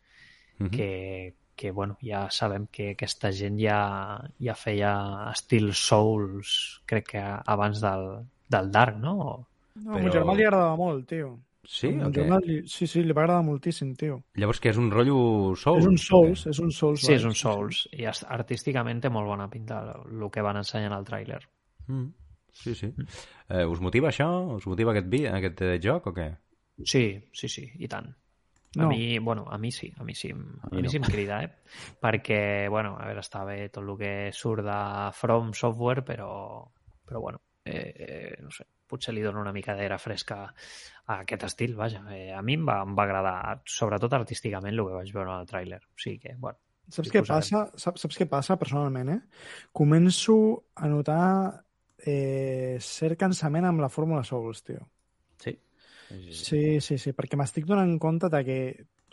Mhm. que, que bueno, ja sabem que aquesta gent ja, ja feia estil Souls, crec que abans del, del Dark, no? No, Però- A mon germà li agradava molt, tio. Sí, o què? li... Sí, sí, li va agradar moltíssim, tio. Llavors que és un rotllo Souls? és un? Souls, és un Souls. Sí, és un Souls, i art- artísticament té molt bona pinta el que van ensenyar en el tràiler. Mm. Sí, sí. Eh, us motiva això? Us motiva aquest, vi, aquest eh, joc o què? Sí, sí, sí, i tant. A No. mi, bueno, a mi sí, a mi sí, a mi mi no. sí em crida, eh? Perquè, bueno, a veure, està bé tot el que surt de From Software, però, però bueno, eh, eh, no sé, potser li dono una mica d'aire fresca a aquest estil, vaja. Eh, a mi em va, em va agradar, sobretot artísticament, el que vaig veure en el tràiler. O sigui que, bueno, Saps què posarem. passa? Saps, saps què passa personalment, eh? Començo a notar eh, cert cansament amb la fórmula Souls, tio. Sí. Sí, sí, sí, perquè m'estic donant compte de que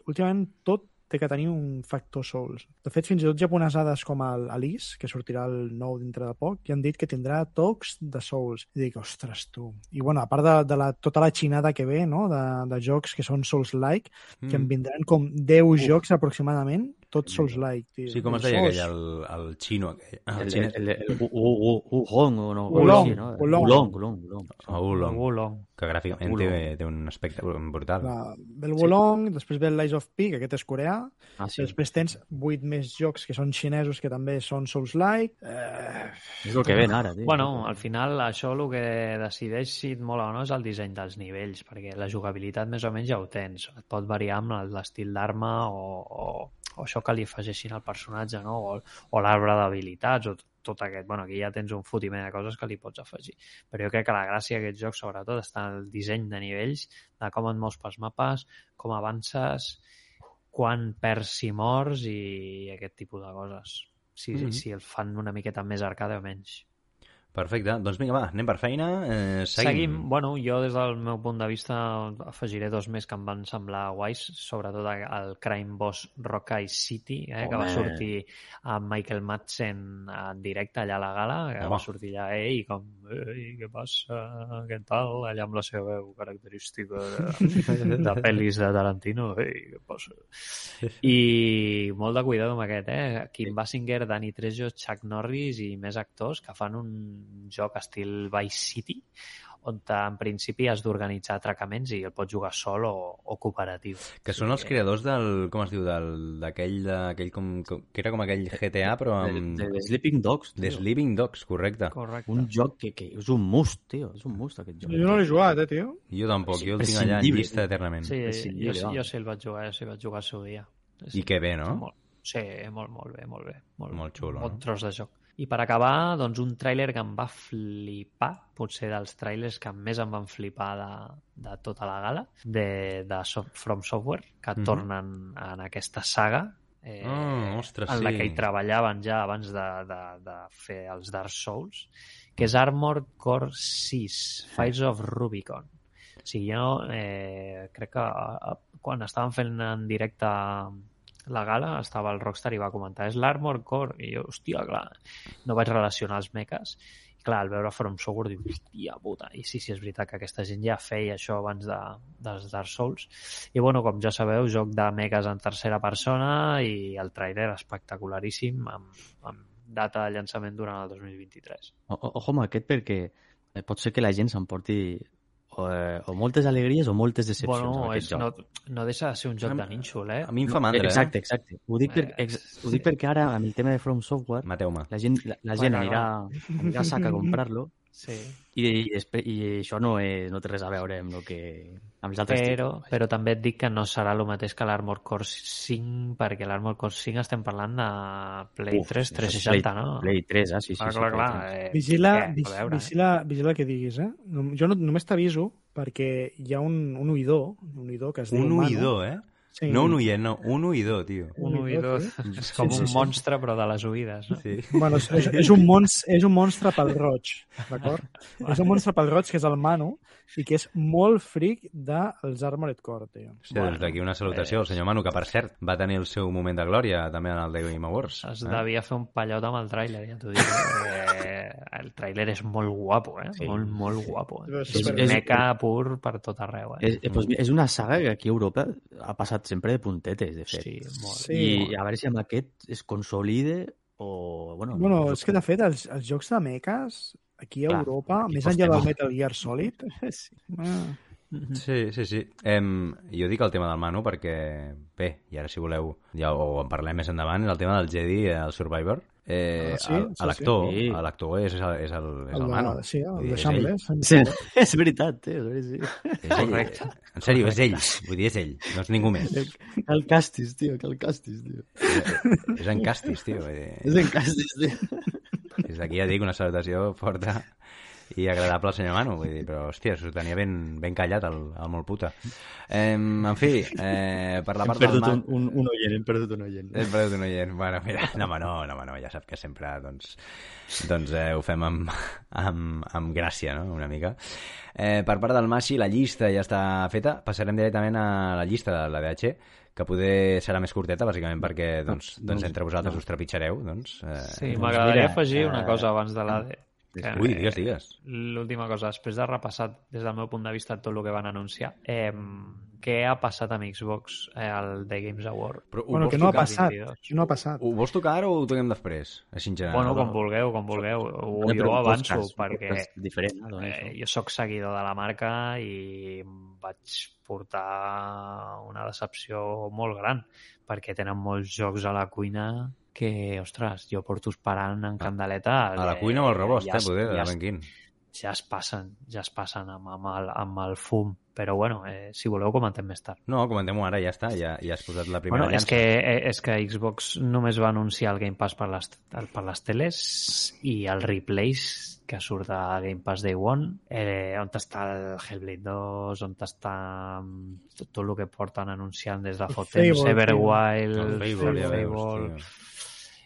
últimament tot té que tenir un factor Souls. De fet, fins i tot japonesades com el Alice, que sortirà el nou dintre de poc, ja han dit que tindrà tocs de Souls. I dic, ostres, tu. I bueno, a part de, de la, tota la xinada que ve, no?, de, de jocs que són Souls-like, Mm. que en vindran com 10 jocs aproximadament, tots Souls-like, tio. Sí, com es deia aquell, el, el xino aquell? Ah, El, xino. el, el, el, Wulong o no? Wulong, Sí, no? Wulong, Wulong. Ah, Oolong, Wulong. que gràficament té, té un aspecte brutal. La, ve el Wolong, sí. després ve el Lies of P, que aquest és coreà, Ah, sí. després tens 8 més jocs que són xinesos que també són Souls-like. Eh, És el que ven ara, tio. Bueno, al final això el que decideix si et mola o no és el disseny dels nivells, perquè la jugabilitat més o menys ja ho tens. Et pot variar amb l'estil d'arma o, o, o això que li afegeixin al personatge, no? o, o l'arbre d'habilitats, o tot aquest... Bueno, aquí ja tens un fotiment de coses que li pots afegir. Però jo crec que la gràcia d'aquest joc, sobretot, està en el disseny de nivells, de com et mous pels mapes, com avances, quan perds si mors i aquest tipus de coses. Si, mm. -hmm. si el fan una miqueta més arcade o menys. Perfecte. Doncs vinga, va, anem per feina. Eh, seguim. Seguim. Bueno, jo des del meu punt de vista afegiré dos més que em van semblar guais, sobretot el Crime Boss Rockay City, eh, que va Home. sortir amb Michael Madsen en directe allà a la gala, que Home. va sortir allà ell i com, ei, què passa, què tal, allà amb la seva veu característica de, de pel·lis de Tarantino, ei, què passa. I molt de cuidado amb aquest, eh? Kim Basinger, Danny Trejo, Chuck Norris i més actors que fan un joc estil Vice City on en principi has d'organitzar atracaments i el pots jugar sol o, o cooperatiu. Que són els creadors del... Com es diu? del- D'aquell... d'aquell com, com, que era com aquell GTA, però De, amb... de, de Sleeping Dogs, tio. The Sleeping Dogs, correcte. Correcte. Un joc que, que és un must, tio. És un must, aquest joc. jo no l'he jugat, eh, tio? Jo tampoc, És jo el tinc allà en llista eternament. Sí, jo, jo, sí el vaig jugar, jo sí el vaig jugar al seu dia. Sí, I que bé, no? Molt, sí, molt, molt bé, molt bé. Molt, Molt xulo, Bon no? tros de joc. I per acabar, doncs, un tràiler que em va flipar, potser dels tràilers que més em van flipar de, de tota la gala, de, de so From Software, que Mhm. tornen en aquesta saga, eh, Oh, ostres, en la sí. que hi treballaven ja abans de, de, de fer els Dark Souls, que és Armored Core 6, Fires of Rubicon. O sigui, jo eh, crec que eh, quan estaven fent en directe la gala, estava el Rockstar i va comentar és l'Armored Core, i jo, hòstia, clar, no vaig relacionar els mechas, i clar, al veure From Software dic, hòstia puta, i sí, sí, és veritat que aquesta gent ja feia això abans de, dels Dark Souls, i bueno, com ja sabeu, joc de mechas en tercera persona i el trailer espectacularíssim amb, amb data de llançament durant el 2023. O, ojo amb aquest perquè pot ser que la gent s'emporti o, eh, o moltes alegries o moltes decepcions Bueno, és, joc. no, no deixa de ser un joc de nínxol, eh? A mi em fa mandra, exacte, eh? exacte. Ho dic, per, Eh, ex, ho dic perquè ara, amb el tema de From Software, la gent, la, la gent Bueno, anirà, anirà a sac a comprar-lo Sí. i, i, i això no, és, no té res a veure amb, el que, amb els altres Però, títols. però també et dic que no serà el mateix que l'Armor Core 5, perquè l'Armor Core 5 estem parlant de Play Uf, 3, sí, 360, Play, no? Play 3, ah, sí, sí. clar, sí, clar, Play clar. 3. Eh, Vigila, A veure, eh? vigila, vigila el que diguis, eh? No- Jo no, només t'aviso perquè hi ha un, un oïdor, un oïdor que es diu Un Manu. oïdor, eh? Sí. No un oient, no, un oïdor, tio. Un oïdor sí. és com Sí, sí, un sí. monstre, però de les oïdes, no? Sí. Bueno, és, és, és, un monstre, és un monstre pel roig, d'acord? És un monstre pel roig, que és el Manu, i que és molt fric dels Armored Core, tio. Hòstia, doncs d'aquí una salutació al senyor Manu, que per cert va tenir el seu moment de glòria també en el The Game Awards. Es eh? devia fer un pallot amb el tràiler, ja t'ho dic. Eh, el tràiler és molt guapo, eh? Sí. Molt, molt guapo. Eh? És- És, és- meca pur per tot arreu, eh? És, eh, doncs, és una saga que aquí a Europa ha passat sempre de puntetes, de fet. Sí, molt. Sí. I a veure si amb aquest es consolide o... Bueno, Bueno, no- és que de fet els, els jocs de mechas aquí a Clar, Europa, aquí més enllà del. Metal Gear Solid, sí. ah, Sí, sí, sí. Em, jo dic el tema del Manu perquè, bé, i ara si voleu, ja ho en parlem més endavant, és el tema del Jedi, el Survivor. Eh, Ah, sí? el- Sí, L'actor sí. l'actor és, el, és, el, és el, el, Manu. sí, el de és. Shambles. Sí, és veritat, eh? Sí. És ell. Correcte. En sèrio, és ell. Vull dir, és ell. No és ningú més. Cal castis, tio, cal castis, tio. És en Castis, tio. És en castis, tio. Des d'aquí ja dic una salutació forta i agradable al senyor Manu, vull dir, però, hòstia, s'ho tenia ben, ben callat el, el molt puta. Eh, en fi, eh, per la Hem part del perdut Manu... un, un, un oient, hem perdut un oient. Hem perdut un oient. Bueno, mira, no, home, no, no, home, no, ja sap que sempre doncs, doncs eh, ho fem amb, amb, amb gràcia, no?, una mica. Eh, per part del Masi, la llista ja està feta. Passarem directament a la llista de la DH, que poder serà més curteta, bàsicament perquè doncs, doncs entre vosaltres us trepitjareu. Doncs, eh, Sí, doncs, m'agradaria mira, afegir una eh, cosa abans de l'AD. Que- Ui, digues, digues. L'última cosa, després de repassar des del meu punt de vista tot el que van anunciar, eh, què ha passat amb Xbox eh, al The Games Award? Però Bueno, que no ha passat. 22. Que no ha passat. Ho vols tocar ara o ho toquem després? Així en general. Bueno, com vulgueu, com vulgueu. Ho, Bueno, però jo avanço, un perquè diferent, no? Eh, jo sóc seguidor de la marca i vaig portar una decepció molt gran, perquè tenen molts jocs a la cuina que, ostres, jo porto esperant en candeleta... A la cuina o al rebost, ja eh, poder, de ja Benquín. ja es passen, ja es passen amb, amb, el, amb el fum. Però bueno, eh, si voleu comentem més tard. No, comentem-ho ara, ja està, ja, ja has posat la primera Bueno, és que, eh, és que Xbox només va anunciar el Game Pass per les, per les teles i el Replays que surt de Game Pass Day One eh, on està el Hellblade 2 on està mm, tot, tot el que porten anunciant des de fa Fable, temps Everwild, Fable, Fable. tio.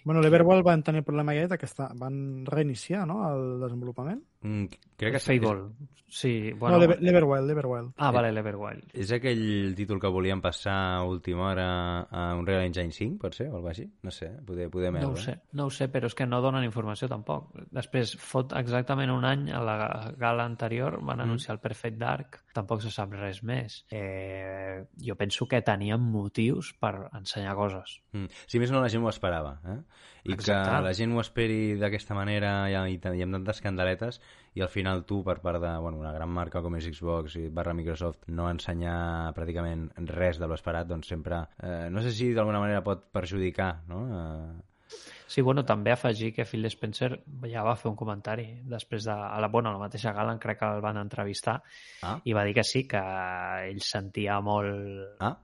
Bueno, l'Everwild van tenir el problema aquest que està, van reiniciar no, el desenvolupament. Mm, crec que és, Fable sí, Bueno, no, l'Ever- l'Everwild, l'Everwild. ah, vale, l'Everwild és aquell títol que volien passar a última hora a un Real Engine 5, pot ser, o alguna així? No sé, poder, poder No ho sé, no ho sé, però és que no donen informació tampoc. Després, fot exactament un any, a la gala anterior, van anunciar el Perfect Dark, tampoc se sap res més. Eh, jo penso que tenien motius per ensenyar coses. Mm. Si més no, la gent ho esperava, eh? I Exacte. que la gent ho esperi d'aquesta manera i, i, i amb tantes candeletes i al final tu, per part de bueno, una gran marca com és Xbox i barra Microsoft, no ensenyar pràcticament res de l'esperat, doncs sempre... Eh, no sé si d'alguna manera pot perjudicar, no? Eh, Sí, bueno, també afegir que Phil Spencer ja va fer un comentari després de... A la, bueno, a la mateixa gala crec que el van entrevistar ah, i va dir que sí, que ell sentia molt... ah,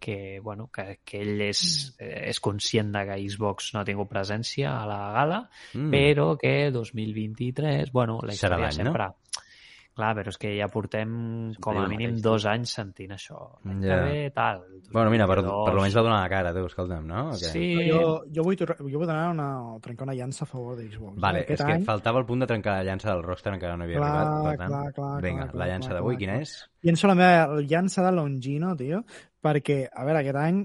que, bueno, que, que ell és, eh, és conscient de que Xbox no ha tingut presència a la gala, Mm. però que 2023, bueno, la Serà història l'any, no? sempre... Clar, però és que ja portem com diu a mínim mateix, dos anys sentint això. L'any Ja. que ve, tal. Bueno, mira, per, 2022. per almenys va donar la cara, tu, escolta'm, no? O què? Sí, Jo, jo, vull, jo vull donar una, trencar una llança a favor de Xbox. Vale, és Aquest que any, faltava el punt de trencar la llança del Rockstar encara no havia Clar, arribat, per tant, clar, clar, vinga, clar, la llança d'avui, quina és? llenço la meva llança de Longino, tio, perquè, a veure, aquest any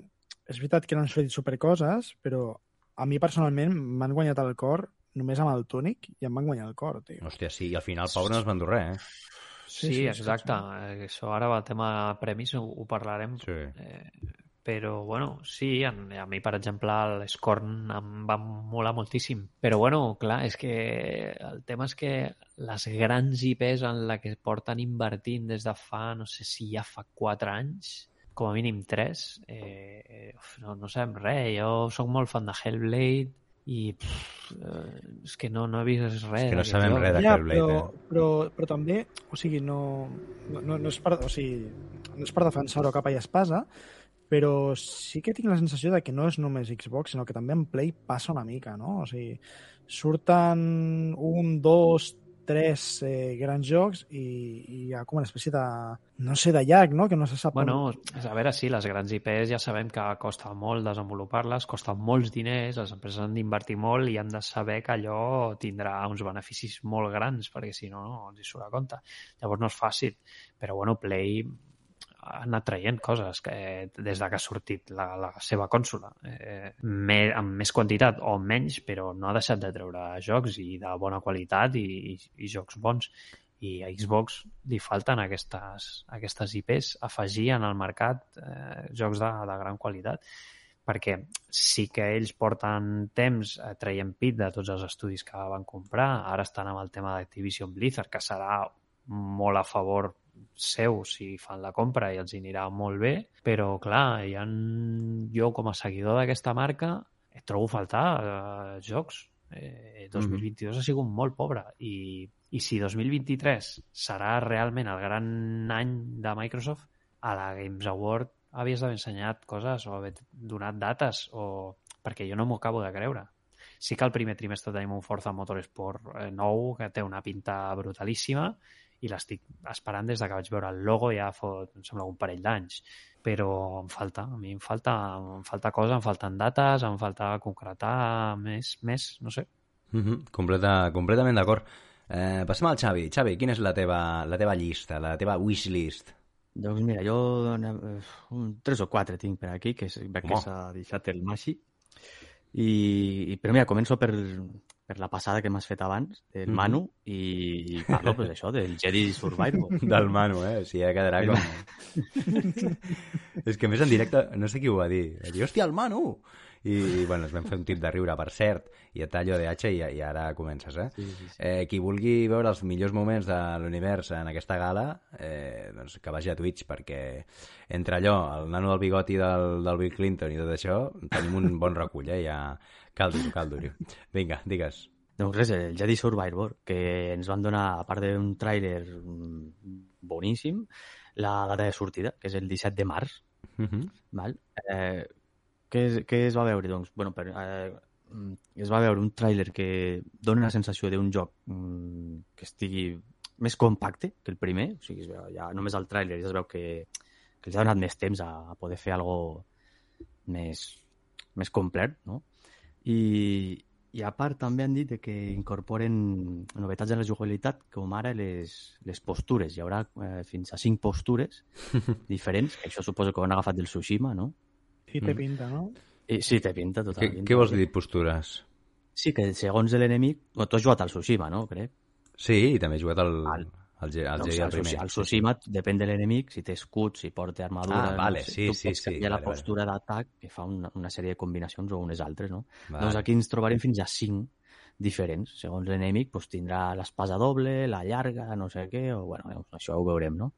és veritat que no han sortit supercoses, però a mi personalment m'han guanyat el cor només amb el túnic i em van guanyar el cor, tio. Hòstia, sí, i al final, pobre, no es van dur res, eh? Sí, Sí, sí, sí, exacte. Eh, Això ara va el tema premis, ho, ho parlarem. Sí. Eh, però, bueno, sí, a, a mi, per exemple, l'Scorn em va molar moltíssim. Però, bueno, clar, és que el tema és que les grans IPs en la que porten invertint des de fa, no sé si ja fa 4 anys, com a mínim 3, eh, uf, no, no sabem res. Jo sóc molt fan de Hellblade i pff, eh, és que no, no he vist res. És que no sabem res de Ja, Hellblade, però, eh? però, però també, o sigui, no, no, no, és per, o sigui, no és per defensar-ho capa i espasa, però sí que tinc la sensació de que no és només Xbox, sinó que també en Play passa una mica, no? O sigui, surten un, dos, tres eh, grans jocs i, i hi ha com una espècie de, no sé, de llac, no? Que no se sap... Bueno, a veure, sí, les grans IPs ja sabem que costa molt desenvolupar-les, costa molts diners, les empreses han d'invertir molt i han de saber que allò tindrà uns beneficis molt grans, perquè si no, no els hi surt a compte. Llavors no és fàcil, però bueno, Play ha anat traient coses que, des de que ha sortit la, la seva consola. Eh, me, amb més quantitat o menys, però no ha deixat de treure jocs i de bona qualitat i, i, i jocs bons i a Xbox li falten aquestes, aquestes IPs afegir en el mercat eh, jocs de, de gran qualitat perquè sí que ells porten temps eh, traient pit de tots els estudis que van comprar, ara estan amb el tema d'Activision Blizzard, que serà molt a favor seu si fan la compra i els hi anirà molt bé, però clar, hi ha... jo com a seguidor d'aquesta marca trobo a faltar eh, jocs. Eh, 2022 ha sigut molt pobre i, i si 2023 serà realment el gran any de Microsoft, a la Games Award havies d'haver ensenyat coses o haver donat dates o... perquè jo no m'ho acabo de creure. Sí que al primer trimestre tenim un Forza Motorsport eh, nou que té una pinta brutalíssima i l'estic esperant des de que vaig veure el logo ja fot, em sembla, un parell d'anys. Però em falta, a mi em falta, em falta cosa, em falten dates, em falta concretar més, més no sé. Mm -hmm. Completa, completament d'acord. Eh, passem al Xavi. Xavi, quina és la teva, la teva llista, la teva wishlist? Doncs mira, jo eh, un, tres o quatre tinc per aquí, que és- veig Home. que s'ha deixat el Masi. I, i, però mira, començo per, per la passada que m'has fet abans, del Mhm. Manu, i, i parlo pues, això, del Jedi Survivor. Del Manu, eh? O sigui, ja quedarà com... és que a més en directe, no sé qui ho va dir, va dir, hòstia, el Manu! I, bueno, ens vam fer un tip de riure, per cert, i et tallo de H i, i ara comences, eh? Sí, sí, sí. eh? Qui vulgui veure els millors moments de l'univers en aquesta gala, eh, doncs que vagi a Twitch, perquè entre allò, el nano del bigoti del, del Bill Clinton i tot això, tenim un bon recull, eh? Ja... Cal dir-ho, cal dir-ho. Vinga, digues. Doncs res, el Jedi Survivor, que ens van donar, a part d'un tràiler boníssim, la data de sortida, que és el 17 de març, Uh -huh. Val? Eh, què, es, què es va veure? Doncs, bueno, per, eh, es va veure un tràiler que dona la sensació d'un joc mm, que estigui més compacte que el primer, o sigui, ja només el tràiler ja es veu que, que els ha donat més temps a, a poder fer algo més, més complet, no? I, i a part també han dit de que incorporen novetats de la jugabilitat com ara les, les postures. Hi haurà eh, fins a cinc postures diferents, que això suposo que ho han agafat del Tsushima, no? Sí, té pinta, no? I, sí, té pinta, Què, totalment. què vols dir postures? Sí, que segons l'enemic... Tu has jugat al Tsushima, no? Crec. Sí, i també he jugat al, Al- al Doncs Jedi al, el primer. Al Tsushima depèn de l'enemic, si té escut, si porta armadura... Ah, vale, no sé, sí, tu sí, pots sí, canviar la vale, vale. postura d'atac que fa una, una sèrie de combinacions o unes altres, no? Vale. Doncs aquí ens trobarem fins a cinc diferents. Segons l'enemic, doncs tindrà l'espasa doble, la llarga, no sé què, o bueno, això ho veurem, no?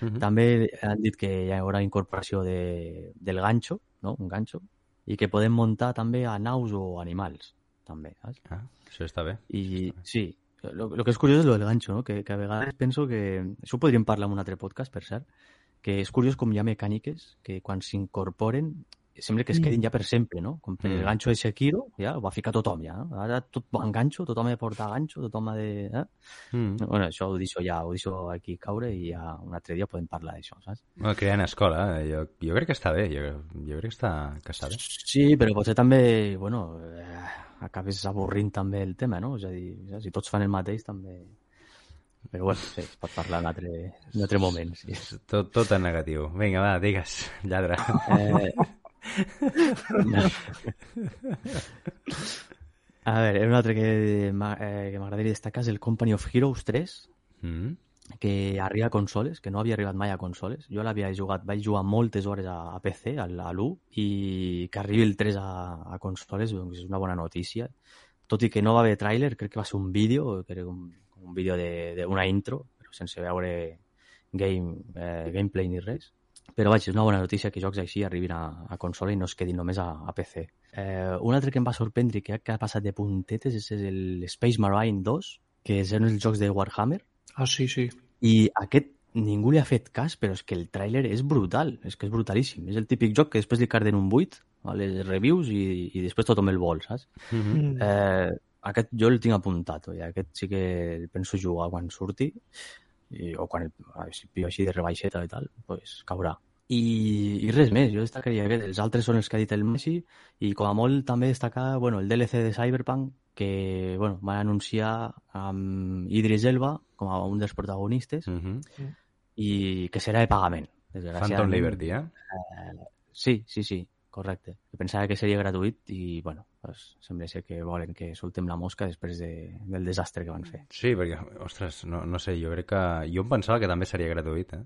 Mhm. També han dit que hi haurà incorporació de, del ganxo, no? Un ganxo, i que podem muntar també a naus o animals, també, saps? Ah, això està bé. I sí, lo, que és curiós és lo del ganxo, no? Que, que a vegades penso que... Això ho podríem en un altre podcast, per cert, que és curiós com hi ha mecàniques que quan s'incorporen sembla que es quedin ja per sempre, no? Com per el Mm. ganxo de Sekiro, ja ho va ficar tothom, ja. no? Ara tot va en ganxo, tothom ha de portar ganxo, tothom ha de... Eh? Mm. Bueno, això ho deixo ja, ho deixo aquí caure i ja un altre dia podem parlar d'això, saps? Bueno, creant escola, eh? jo, jo crec que està bé, jo, jo crec que està, que està bé. Sí, però potser també, bueno, eh, acabes avorrint també el tema, no? És a dir, si tots fan el mateix també... Però bueno, sí, es pot parlar en altre, en altre moment, sí. Tot, tot en negatiu. Vinga, va, digues, lladre. Eh... A veure, un altre que m'ha- eh, que m'agradaria destacar és el Company of Heroes 3, Mm. que arriba a consoles, que no havia arribat mai a consoles. Jo l'havia jugat, vaig jugar moltes hores a, a PC, a l'1, i que arribi el 3 a, a consoles doncs és una bona notícia. Tot i que no va haver tràiler, crec que va ser un vídeo, era un, un vídeo d'una intro, però sense veure game, eh, gameplay ni res. Però vaig, és una bona notícia que jocs així arribin a, a consola i no es quedin només a, a PC. Eh, un altre que em va sorprendre i que, ha passat de puntetes és el Space Marine 2, que són els jocs de Warhammer, Ah, sí, sí. i aquest ningú li ha fet cas, però és que el tràiler és brutal, és que és brutalíssim. És el típic joc que després li carden un 8 a les reviews i, i després tothom el vol, saps? Mm -hmm. Mm. Eh, aquest jo el tinc apuntat, oi? aquest sí que el penso jugar quan surti, i, o quan el, si pillo així de rebaixeta i tal, pues caurà. I, i res més, jo destacaria aquest. Els altres són els que ha dit el Messi i com a molt també destacar bueno, el DLC de Cyberpunk que bueno, van anunciar amb Idris Elba com a un dels protagonistes Mm -hmm. i que serà de pagament. Phantom. Liberty, eh? Sí, sí, sí, correcte. Pensava que seria gratuït i, bueno, pues, sembla ser que volen que soltem la mosca després de, del desastre que van fer. Sí, perquè, ostres, no, no sé, jo crec que... Jo em pensava que també seria gratuït, eh?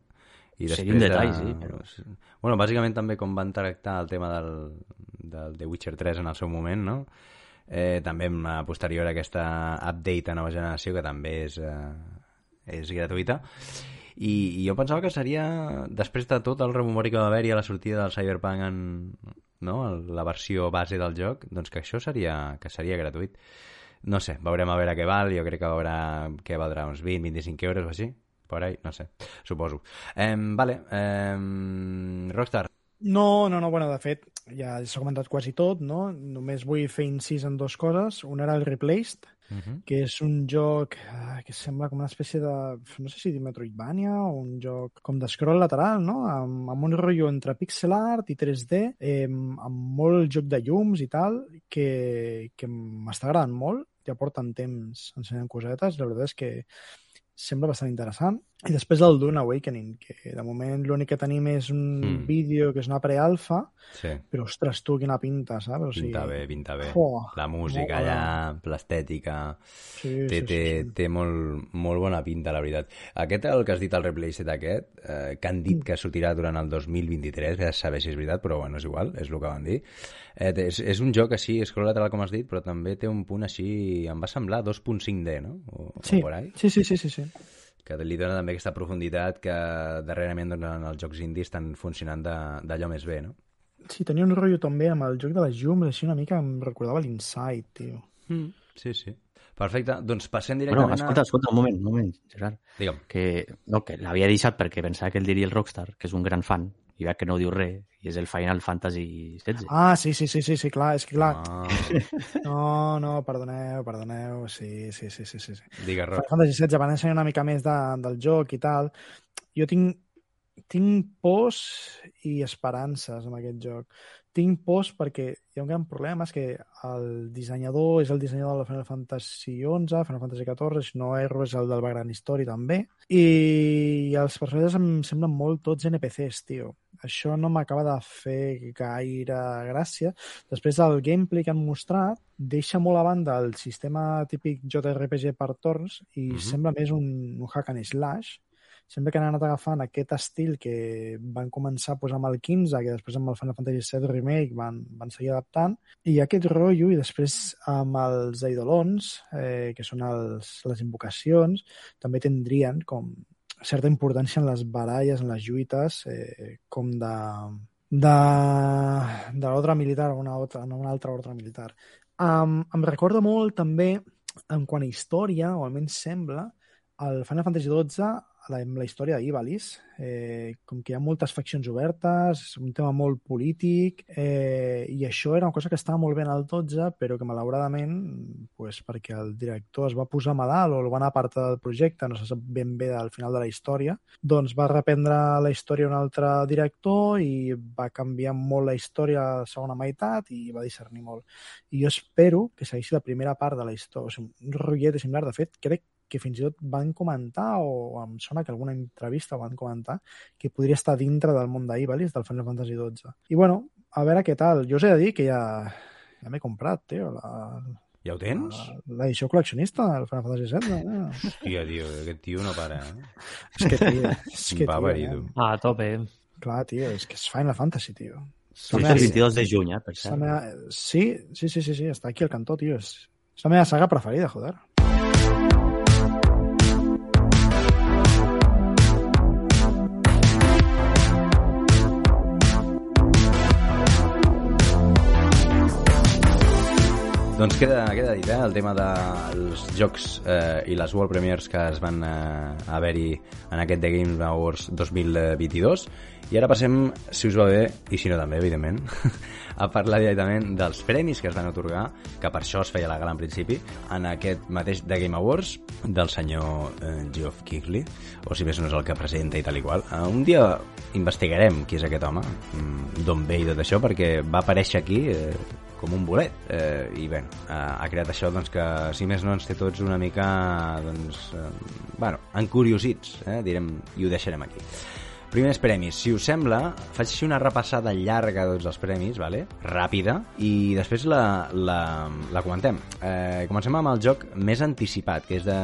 I després detall, de- sí, però- Bueno, bàsicament també com van tractar el tema del, del The Witcher 3 en el seu moment, no? Eh, també amb la posterior a aquesta update a nova generació, que també és, eh, és gratuïta. I, I jo pensava que seria, després de tot el rememori que va haver-hi a la sortida del Cyberpunk en no? la versió base del joc, doncs que això seria, que seria gratuït. No sé, veurem a veure què val, jo crec que veurà què valdrà uns 20-25 euros o així, por ahí, no sé, suposo. Eh, vale, eh, Rockstar, No, no, no, bueno, de fet, ja s'ha comentat quasi tot, no? Només vull fer incís en dues coses. Una era el Replaced, uh -huh. que és un joc eh, que sembla com una espècie de, no sé si dir Metroidvania o un joc com de scroll lateral, no? Amb, amb un rotllo entre pixel art i 3D, eh, amb molt joc de llums i tal, que, que m'està agradant molt. Ja porten temps ensenyant cosetes, la veritat és que sembla bastant interessant. I després el Dune Awakening, que de moment l'únic que tenim és un Mm. vídeo que és una prealfa, sí, però ostres, tu, quina pinta, saps? O sigui, pinta bé, pinta bé. Fuà, La música allà, l'estètica... Sí, Té, sí, té, sí, té molt, molt bona pinta, la veritat. Aquest, el que has dit, el Replaced aquest, eh, que han dit que sortirà durant el 2023, que saber si és veritat, però bueno, és igual, és el que van dir. Eh, és, és un joc així, scroll lateral, com has dit, però també té un punt així, em va semblar 2.5D, no? O, Sí, o sí, sí, sí, sí, sí. Que li dona també aquesta profunditat que darrerament doncs, en els jocs indis estan funcionant de- d'allò més bé, no? Sí, tenia un rotllo també amb el joc de les llums, així una mica em recordava l'Inside, tio. Mm. Sí, sí. Perfecte, doncs passem Bueno, directament escolta, a... escolta, un moment, un moment, Gerard. Digue'm. Que, no, que l'havia deixat perquè pensava que el diria el Rockstar, que és un gran fan, i veig que no diu res, i és el Final Fantasy XVI. Ah, sí, sí, sí, sí, sí, clar, és que clar, Ah, no, no, perdoneu, perdoneu, sí, sí, sí, sí, sí. digues, Roc. Final Fantasy XVI van ensenyar una mica més de, del joc i tal. Jo tinc, tinc pors i esperances amb aquest joc. Tinc pors perquè hi ha un gran problema, és que el dissenyador és el dissenyador del Final Fantasy XI, Final Fantasy XIV, si no erro és el del Background Story també, i els personatges em semblen molt tots NPCs, tio. Això no m'acaba de fer gaire gràcia. Després del gameplay que han mostrat, deixa molt a banda el sistema típic JRPG per torns i Mhm. sembla més un, un hack and slash. Sembla que han anat agafant aquest estil que van començar a posar amb el 15, que després amb el Final Fantasy VII Remake van, van seguir adaptant, i aquest rotllo, i després amb els eidolons, eh, que són els, les invocacions, també tindrien com certa importància en les baralles, en les lluites, eh, com de, de, de l'ordre militar, una, altra, en una altra ordre militar. Um, em recorda molt també, en quant a història, o almenys sembla, el Final Fantasy XII amb la història d'Ivalis. Eh, com que hi ha moltes faccions obertes, un tema molt polític, eh, i això era una cosa que estava molt bé en el 12, però que malauradament, pues, perquè el director es va posar malalt o el van apartar del projecte, no se sap ben bé al final de la història, doncs va reprendre la història un altre director i va canviar molt la història a la segona meitat i va discernir molt. I jo espero que segueixi la primera part de la història. O sigui, un rotllet similar. De fet, crec que fins i tot van comentar, o em sona que alguna entrevista van comentar, que podria estar dintre del món d'Ivalis, del Final Fantasy XII. I bueno, a veure què tal. Jo us he de dir que ja, ja m'he comprat, tio, la, Ja ho tens? l'edició col·leccionista del Final Fantasy VII. Eh? Hòstia, tio, aquest tio no para, eh? És que, tio, és que, Va tio, eh? Ah, a tope. clar, tio, és que és Final Fantasy, tio. Sí, meva- el 22 de juny, eh, per És cert. meva... Sí, sí, sí, sí, sí, està aquí al cantó, tio. És, és la meva saga preferida, joder. Doncs queda, queda dit, eh, el tema dels jocs eh, i les World Premiers que es van eh, haver-hi en aquest The Game Awards 2022. I ara passem, si us va bé, i si no també, evidentment, a parlar directament dels premis que es van otorgar, que per això es feia la gala en principi, en aquest mateix The Game Awards del senyor eh, Geoff Keighley, o si més no és el que presenta i tal i qual. Eh, un dia investigarem qui és aquest home, mm, d'on ve i tot això, perquè va aparèixer aquí eh, com un bolet eh, i bé, eh, ha creat això doncs, que si més no ens té tots una mica doncs, eh, bueno, encuriosits eh, direm, i ho deixarem aquí Primers premis, si us sembla, faig així una repassada llarga de tots els premis, vale? ràpida, i després la, la, la comentem. Eh, comencem amb el joc més anticipat, que és de...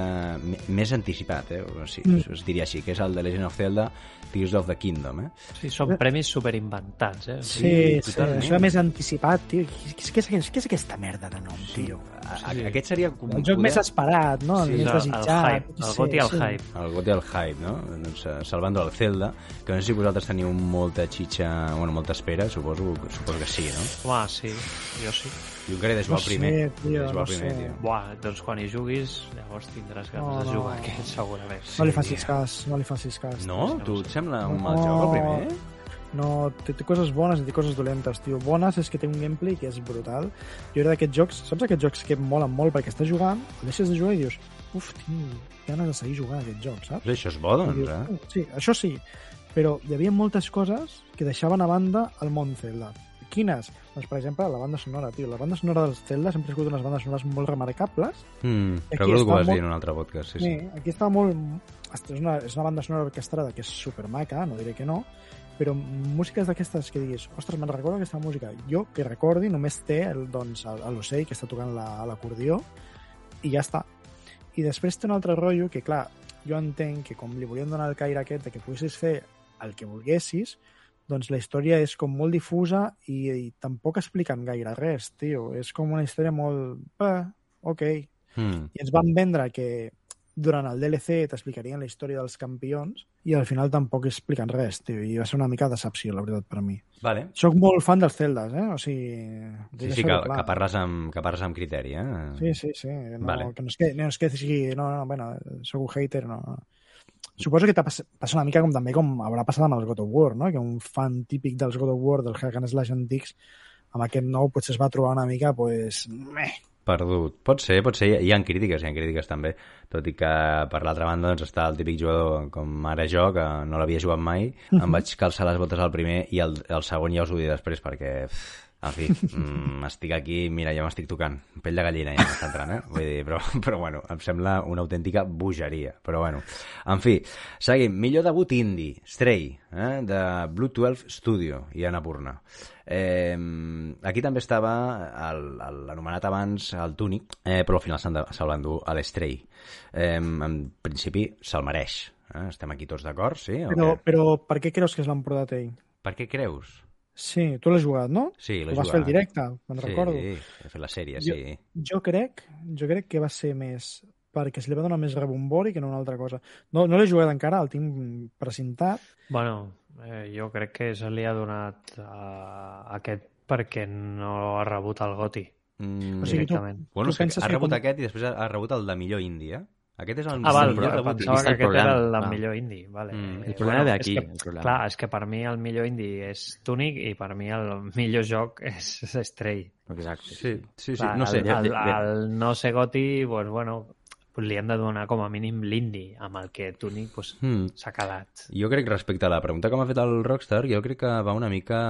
m- més anticipat, eh? o sigui, mm. es diria així, que és el de Legend of Zelda Tears of the Kingdom. Eh? Sí, són premis superinventats, eh? Sí, sí, sí això més anticipat, tio. Què és, què, és, què és aquesta merda de nom, tio? A, a, aquest seria com El joc poder- més esperat, no? Sí, el més el, el desitjat. hype, el goti al hype. el GOTY al hype, no? Doncs, eh, salvando el Zelda, que no sé si vosaltres teniu molta xitxa, bueno, molta espera, suposo, suposo que sí, no? Home, sí, jo sí. Jo encara he de jugar No al primer. sé, tio, jugar no primer, sé. tio. Buah, doncs quan hi juguis, llavors tindràs ganes No, de no. jugar aquest, segurament. No li facis cas, no li facis cas. No? Tu et sembla un No. mal joc, el primer? No, té, té coses bones i té coses dolentes, tio. Bones és que té un gameplay que és brutal. Jo era d'aquests jocs, saps aquests jocs que molen molt perquè estàs jugant, el deixes de jugar i dius, uf, tinc ganes de seguir jugant a aquest joc, saps? Pues això és bo, doncs, dius, eh? "Uh, Sí, això sí, però hi havia moltes coses que deixaven a banda el món Zelda. Quines? Doncs, per exemple, la banda sonora, tio. La banda sonora dels Zelda sempre ha sigut unes bandes sonores molt remarcables. Mm, Aquí recordo que vas molt- dir en un altre podcast, sí, sí. Sí, aquí està molt... És una, és una banda sonora orquestrada que és supermaca, no diré que no, però músiques d'aquestes que diguis, ostres, me'n recordo aquesta música. Jo, que recordi, només té el, doncs, el- l'ocell que està tocant la- l'acordió i ja està. I després té un altre rotllo que, clar, jo entenc que com li volien donar el caire aquest de que poguessis fer el que volguessis, doncs la història és com molt difusa i, i tampoc expliquen gaire res, tio. És com una història molt... Eh, ok. Mm. I ens van vendre que durant el DLC t'explicarien la història dels campions i al final tampoc expliquen res, tio, i va ser una mica decepció, la veritat, per mi. Vale. Soc molt fan dels Zeldas, eh? O sigui... Sí, sí, que, clar. que, parles amb, que parles amb criteri, eh? Sí, sí, sí. No, Vale. Que no és que, no és que sigui... No, no, bueno, soc un hater, no. no. Suposo que passa una mica com també com haurà passat amb els God of War, no? Que un fan típic dels God of War, dels Hack and Slash antics, amb aquest nou potser es va trobar una mica, pues... Meh. Perdut. Pot ser, pot ser. Hi ha crítiques, hi ha crítiques també. Tot i que, per l'altra banda, doncs, està el típic jugador com ara jo, que no l'havia jugat mai. Em vaig calçar les botes al primer i el, el segon ja us ho diré després, perquè... pff, En fi, mm, estic aquí, mira, ja m'estic tocant. Pell de gallina ja m'està entrant, eh? Vull dir, però, però bueno, em sembla una autèntica bogeria. Però bueno, en fi, seguim. Millor debut indie, Stray, eh? de Blue 12 Studio i Annapurna. Eh, aquí també estava l'anomenat abans el Tunic, eh, però al final se'l va endur a l'Stray. Eh, en principi se'l mereix. Eh? Estem aquí tots d'acord, sí? Però, però per què creus que es l'han portat ell? Per què creus? Sí, tu l'has jugat, no? Sí, l'he Ho vas jugat. fer el directe, me'n sí, recordo. he fet la sèrie, Jo- sí. Jo crec, jo crec que va ser més perquè se li va donar més rebombori que no una altra cosa. No, no l'he jugat encara, el tinc precintat. Bueno, eh, jo crec que se li ha donat a aquest perquè no ha rebut el goti. Mm, O sigui, tu- bueno, tu penses ha rebut com- aquest i després ha ha rebut el de millor índia, Aquest és el Ah, val, millor jo debut pensava que el aquest era el clar. millor indie. Vale. Mm, el problema ve és aquí, que, el problema. Clar, és que per mi el millor indie és Tunic i per mi el millor joc és, és Stray. Exacte. Sí, sí, sí, Clar, no sé. El, el, el no ser goti, pues, bueno, pues li hem de donar com a mínim l'indie, amb el que Tunic pues, Mm. s'ha quedat. Jo crec, respecte a la pregunta que m'ha fet el Rockstar, jo crec que va una mica...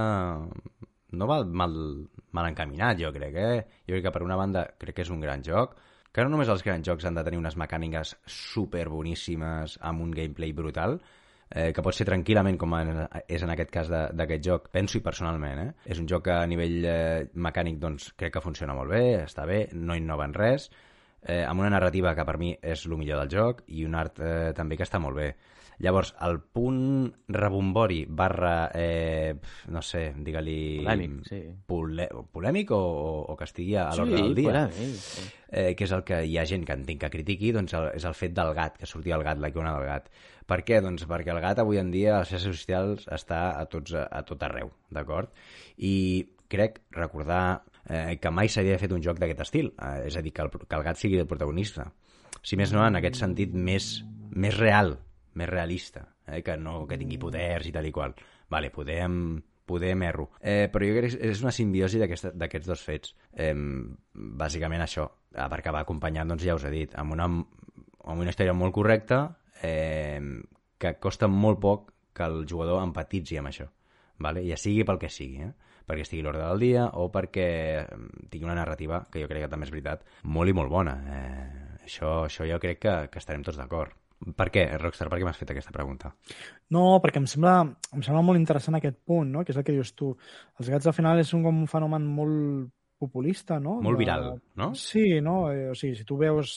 No va mal, mal encaminat, jo crec, eh? Jo crec que per una banda crec que és un gran joc, que no només els grans jocs han de tenir unes mecàniques super boníssimes amb un gameplay brutal, eh, que pot ser tranquil·lament com en, és en aquest cas d'aquest joc, penso i personalment, eh? És un joc que a nivell eh, mecànic doncs, crec que funciona molt bé, està bé, no innova en res, eh, amb una narrativa que per mi és el millor del joc i un art eh, també que està molt bé. Llavors, el punt rebombori barra, eh, no sé, digue-li... Polèmic, sí. Pole polèmic o, o, o que estigui a l'ordre Sí, del dia? polèmic, sí. eh, que és el que hi ha gent que entenc que critiqui, doncs el, és el fet del gat, que sortia el gat, la icona del gat. Per què? Doncs perquè el gat avui en dia a les xarxes socials està a, tots, a, a tot arreu, d'acord? I crec recordar eh, que mai s'havia fet un joc d'aquest estil, eh, és a dir, que el, que el gat sigui el protagonista. Si més no, en aquest sentit més, més real, més realista, eh, que no que tingui poders i tal i qual. Vale, podem, poder m'erro. Eh, però jo crec que és una simbiosi d'aquests dos fets. Eh, bàsicament això, perquè va acompanyat, doncs ja us he dit, amb una, amb una història molt correcta eh, que costa molt poc que el jugador empatitzi amb això. Vale? Ja sigui pel que sigui, eh? perquè estigui l'ordre del dia o perquè tingui una narrativa, que jo crec que també és veritat, molt i molt bona. Eh, això, això jo crec que, que estarem tots d'acord. Per què, Rockstar? Per què m'has fet aquesta pregunta? No, perquè em sembla, em sembla molt interessant aquest punt, no? que és el que dius tu. Els gats al final és un, com un fenomen molt populista, no? Molt De- viral, no? Sí, no? Eh, o sigui, si tu veus,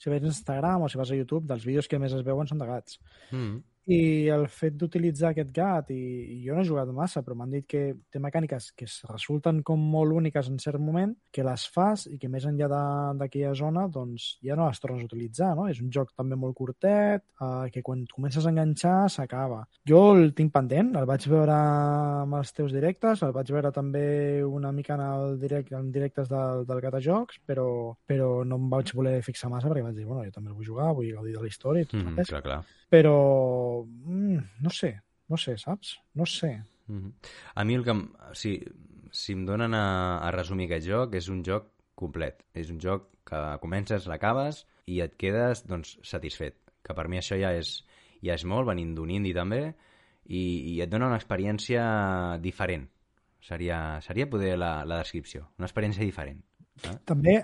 si veus Instagram o si vas a YouTube, dels vídeos que més es veuen són de gats. Mm. I el fet d'utilitzar aquest gat, i, i jo no he jugat massa, però m'han dit que té mecàniques que es resulten com molt úniques en cert moment, que les fas i que més enllà d'aquella zona doncs ja no les tornes a utilitzar, no? És un joc també molt curtet, eh, que quan comences a enganxar s'acaba. Jo el tinc pendent, el vaig veure amb els teus directes, el vaig veure també una mica en, el direct, en directes del, del Gata Jocs, però, però no em vaig voler fixar massa perquè vaig dir, bueno, jo també el vull jugar, vull gaudir de la història i tot Mm, clar, clar. Però mm, no sé, no sé, saps? No sé. Mm -hmm. A mi el que... Si, si em donen a, a resumir aquest joc, és un joc complet. És un joc que comences, l'acabes i et quedes doncs, satisfet. Que per mi això ja és, ja és molt, venint d'un indie també, i, i et dona una experiència diferent. Seria, seria poder la, la descripció. Una experiència diferent. Eh? També,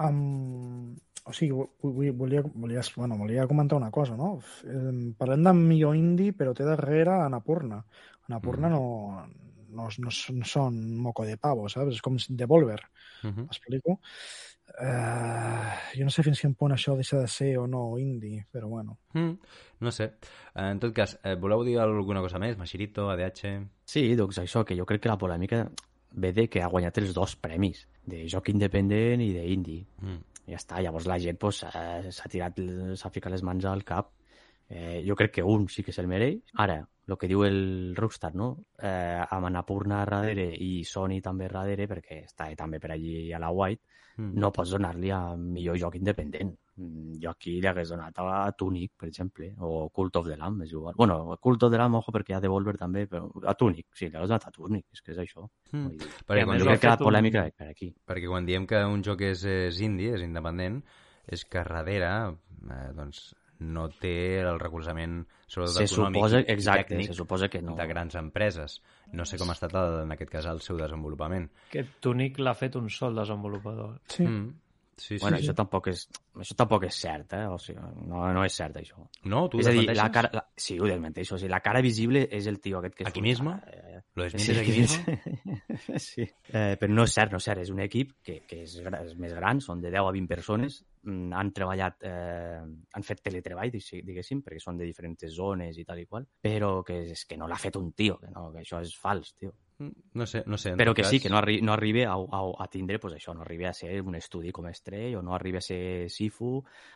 um, o sigui, vo- vull- volia, volia, bueno, volia comentar una cosa, no? Eh, parlem de millor indie, però té darrere Anapurna. Anapurna Mm. no, no, no, són moco de pavo, saps? És com Devolver, Uh -huh. m'explico? Eh, jo no sé fins quin punt això deixa de ser o no indie, però bueno. Mm, no sé. Eh, En tot cas, eh, voleu dir alguna cosa més? Machirito, ADH... Sí, doncs això, que jo crec que la polèmica ve de que ha guanyat els dos premis, de joc independent i d'indie. Mm. Ja està, llavors la gent pues, s'ha s'ha tirat, s'ha ficat les mans al cap. Eh, jo crec que un sí que se'l mereix. Ara, el que diu el Rockstar, no? Eh, amb Annapurna darrere i Sony també darrere, perquè està també per allí a la White, Mm. no pots donar-li a millor joc independent. Mm, Jo aquí li hagués donat a Tunic, per exemple, o Cult of the Lamb, és igual. Bueno, Cult of the Lamb, ojo, perquè hi ha Devolver també, però a Tunic, sí, li hagués donat a Tunic, és que és això. Mm. Dir, Perquè quan, jo crec que la fet un- polèmica ve per aquí. perquè quan diem que un joc és, és indie, és independent, és que darrere eh, doncs, no té el recolzament sobretot Se econòmic suposa, exacte, tècnic se suposa que no. de grans empreses. No sé com ha estat el, en aquest cas el seu desenvolupament. Que Tunic l'ha fet un sol desenvolupador. Sí. Mm. Sí, sí, Bueno, sí. això tampoc és, això tampoc és cert, eh? O sigui, no, no és cert, això. No, tu és a dir, la cara... La... Sí, ho desmenteixo. O sigui, la cara visible és el tio aquest que... Aquí surt. mismo? Eh, Lo desmientes aquí mismo? sí. Eh, però no és cert, no és cert. És un equip que, que és, és més gran, són de 10 a 20 persones, mm, han treballat, eh, han fet teletreball, dig- diguéssim, perquè són de diferents zones i tal i qual, però que és que no l'ha fet un tio, que, no, que això és fals, tio. No sé, no sé. Però que cas, sí, que no, arri no arribi a, a, a tindre pues, això, no arribi a ser un estudi com Estrell o no arribi a ser Sifu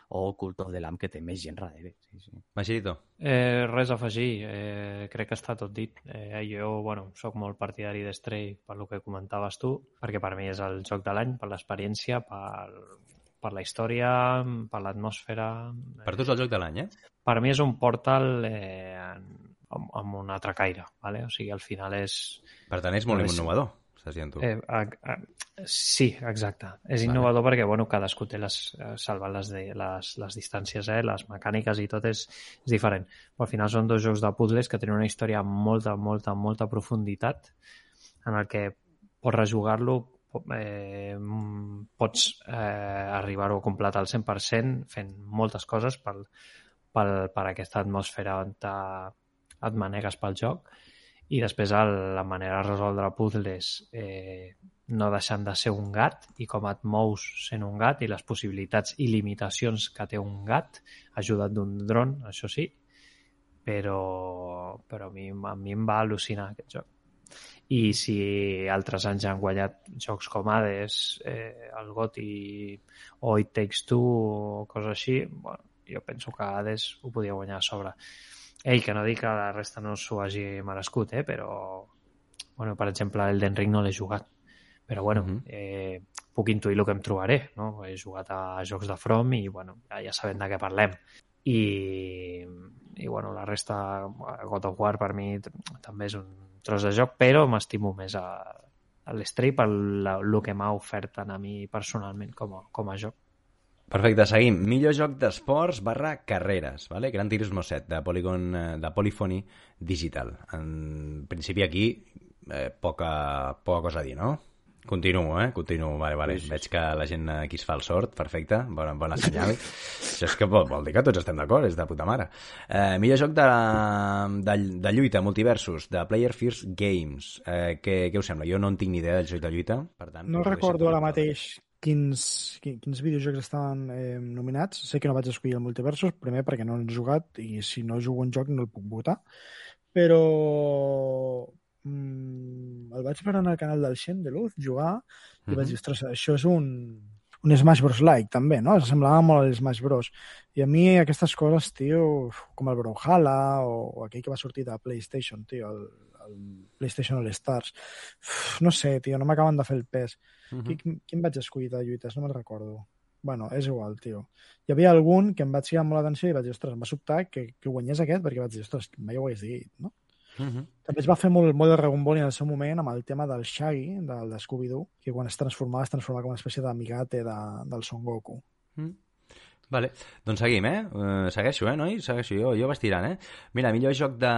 o Cult of the Lamb, que té més gent darrere. Sí, sí. Machirito. Eh, res a afegir, eh, crec que està tot dit. Eh, jo, bueno, sóc molt partidari d'Estray per lo que comentaves tu, perquè per mi és el joc de l'any, per l'experiència, per, per la història, per l'atmosfera... Per tu és el joc de l'any, eh? Per mi és un Portal eh, amb, amb un altre caire, ¿vale? o sigui, al final és... Per tant, és molt És- innovador, estàs dient tu. Eh, a, a, sí, exacte. És Vale. innovador perquè bueno, cadascú té les, eh, salvant les, de, les, les distàncies, eh, les mecàniques i tot és, és diferent. Però al final són dos jocs de puzzles que tenen una història amb molta, molta, molta profunditat en el que pots rejugar-lo eh, pots eh, arribar-ho a completar al 100% fent moltes coses per, per, per aquesta atmosfera on te- et manegues pel joc i després el, la manera de resoldre puzzles eh, no deixant de ser un gat i com et mous sent un gat i les possibilitats i limitacions que té un gat ajudat d'un dron, això sí però, però a, mi, a mi em va al·lucinar aquest joc i si altres anys han guanyat jocs com Hades, eh, el GOTY o It Takes Two o coses així, bueno, jo penso que Hades ho podia guanyar a sobre. Ei, que no dic que la resta no s'ho hagi merescut, eh, però bueno, per exemple, Elden Ring no l'he jugat. Però bueno, Mhm. eh, puc intuir el que em trobaré, no? He jugat a jocs de From i bueno, ja, ja sabem de què parlem. I, i bueno, la resta, God of War per mi també és un tros de joc, però m'estimo més a, a l'Stray per la, el que m'ha ofert a mi personalment com a, com a joc. Perfecte, seguim. Millor joc d'esports barra carreres, vale? Gran Turismo 7, de, Polygon, eh, de Polyphony Digital. En principi aquí, eh, poca, poca cosa a dir, no? Continuo, eh? Continuo, vale, vale. Sí, sí, Veig que la gent aquí es fa el sort, perfecte, bona, bona senyal. Això és que vol, vol dir que tots estem d'acord, és de puta mare. Eh, millor joc de, de, de lluita, multiversos, de Player First Games. Eh, què, què us sembla? Jo no en tinc ni idea del joc de lluita, per tant... No recordo ara mateix quins, quins, videojocs estaven eh, nominats. Sé que no vaig escollir el Multiversus, primer perquè no he jugat i si no jugo un joc no el puc votar. Però mm, el vaig veure en el canal del Xen de Luz jugar i vaig Mhm. dir, ostres, això és un, un Smash Bros. like, també, no? Semblava molt al Smash Bros. I a mi aquestes coses, tio, com el Brawlhalla o, o aquell que va sortir de PlayStation, tio, el, el PlayStation All Stars, uf, no sé, tio, no m'acaben de fer el pes. Mhm. Qui, quin vaig escollir de lluites? No me'n recordo. Bueno, és igual, tio. Hi havia algun que em va cridar molt l'atenció i vaig dir, ostres, em va sobtar que, que guanyés aquest perquè vaig dir, ostres, mai ho hagués dit, no? Mhm. També es va fer molt, molt de Dragon Ball en el seu moment amb el tema del Shaggy, del de Scooby-Doo, que quan es transformava es transformava com una espècie d'amigate de, del Son Goku. Mm. Vale, doncs seguim, eh? Uh, segueixo, eh, noi? Segueixo jo, jo vaig tirant, eh? Mira, millor joc de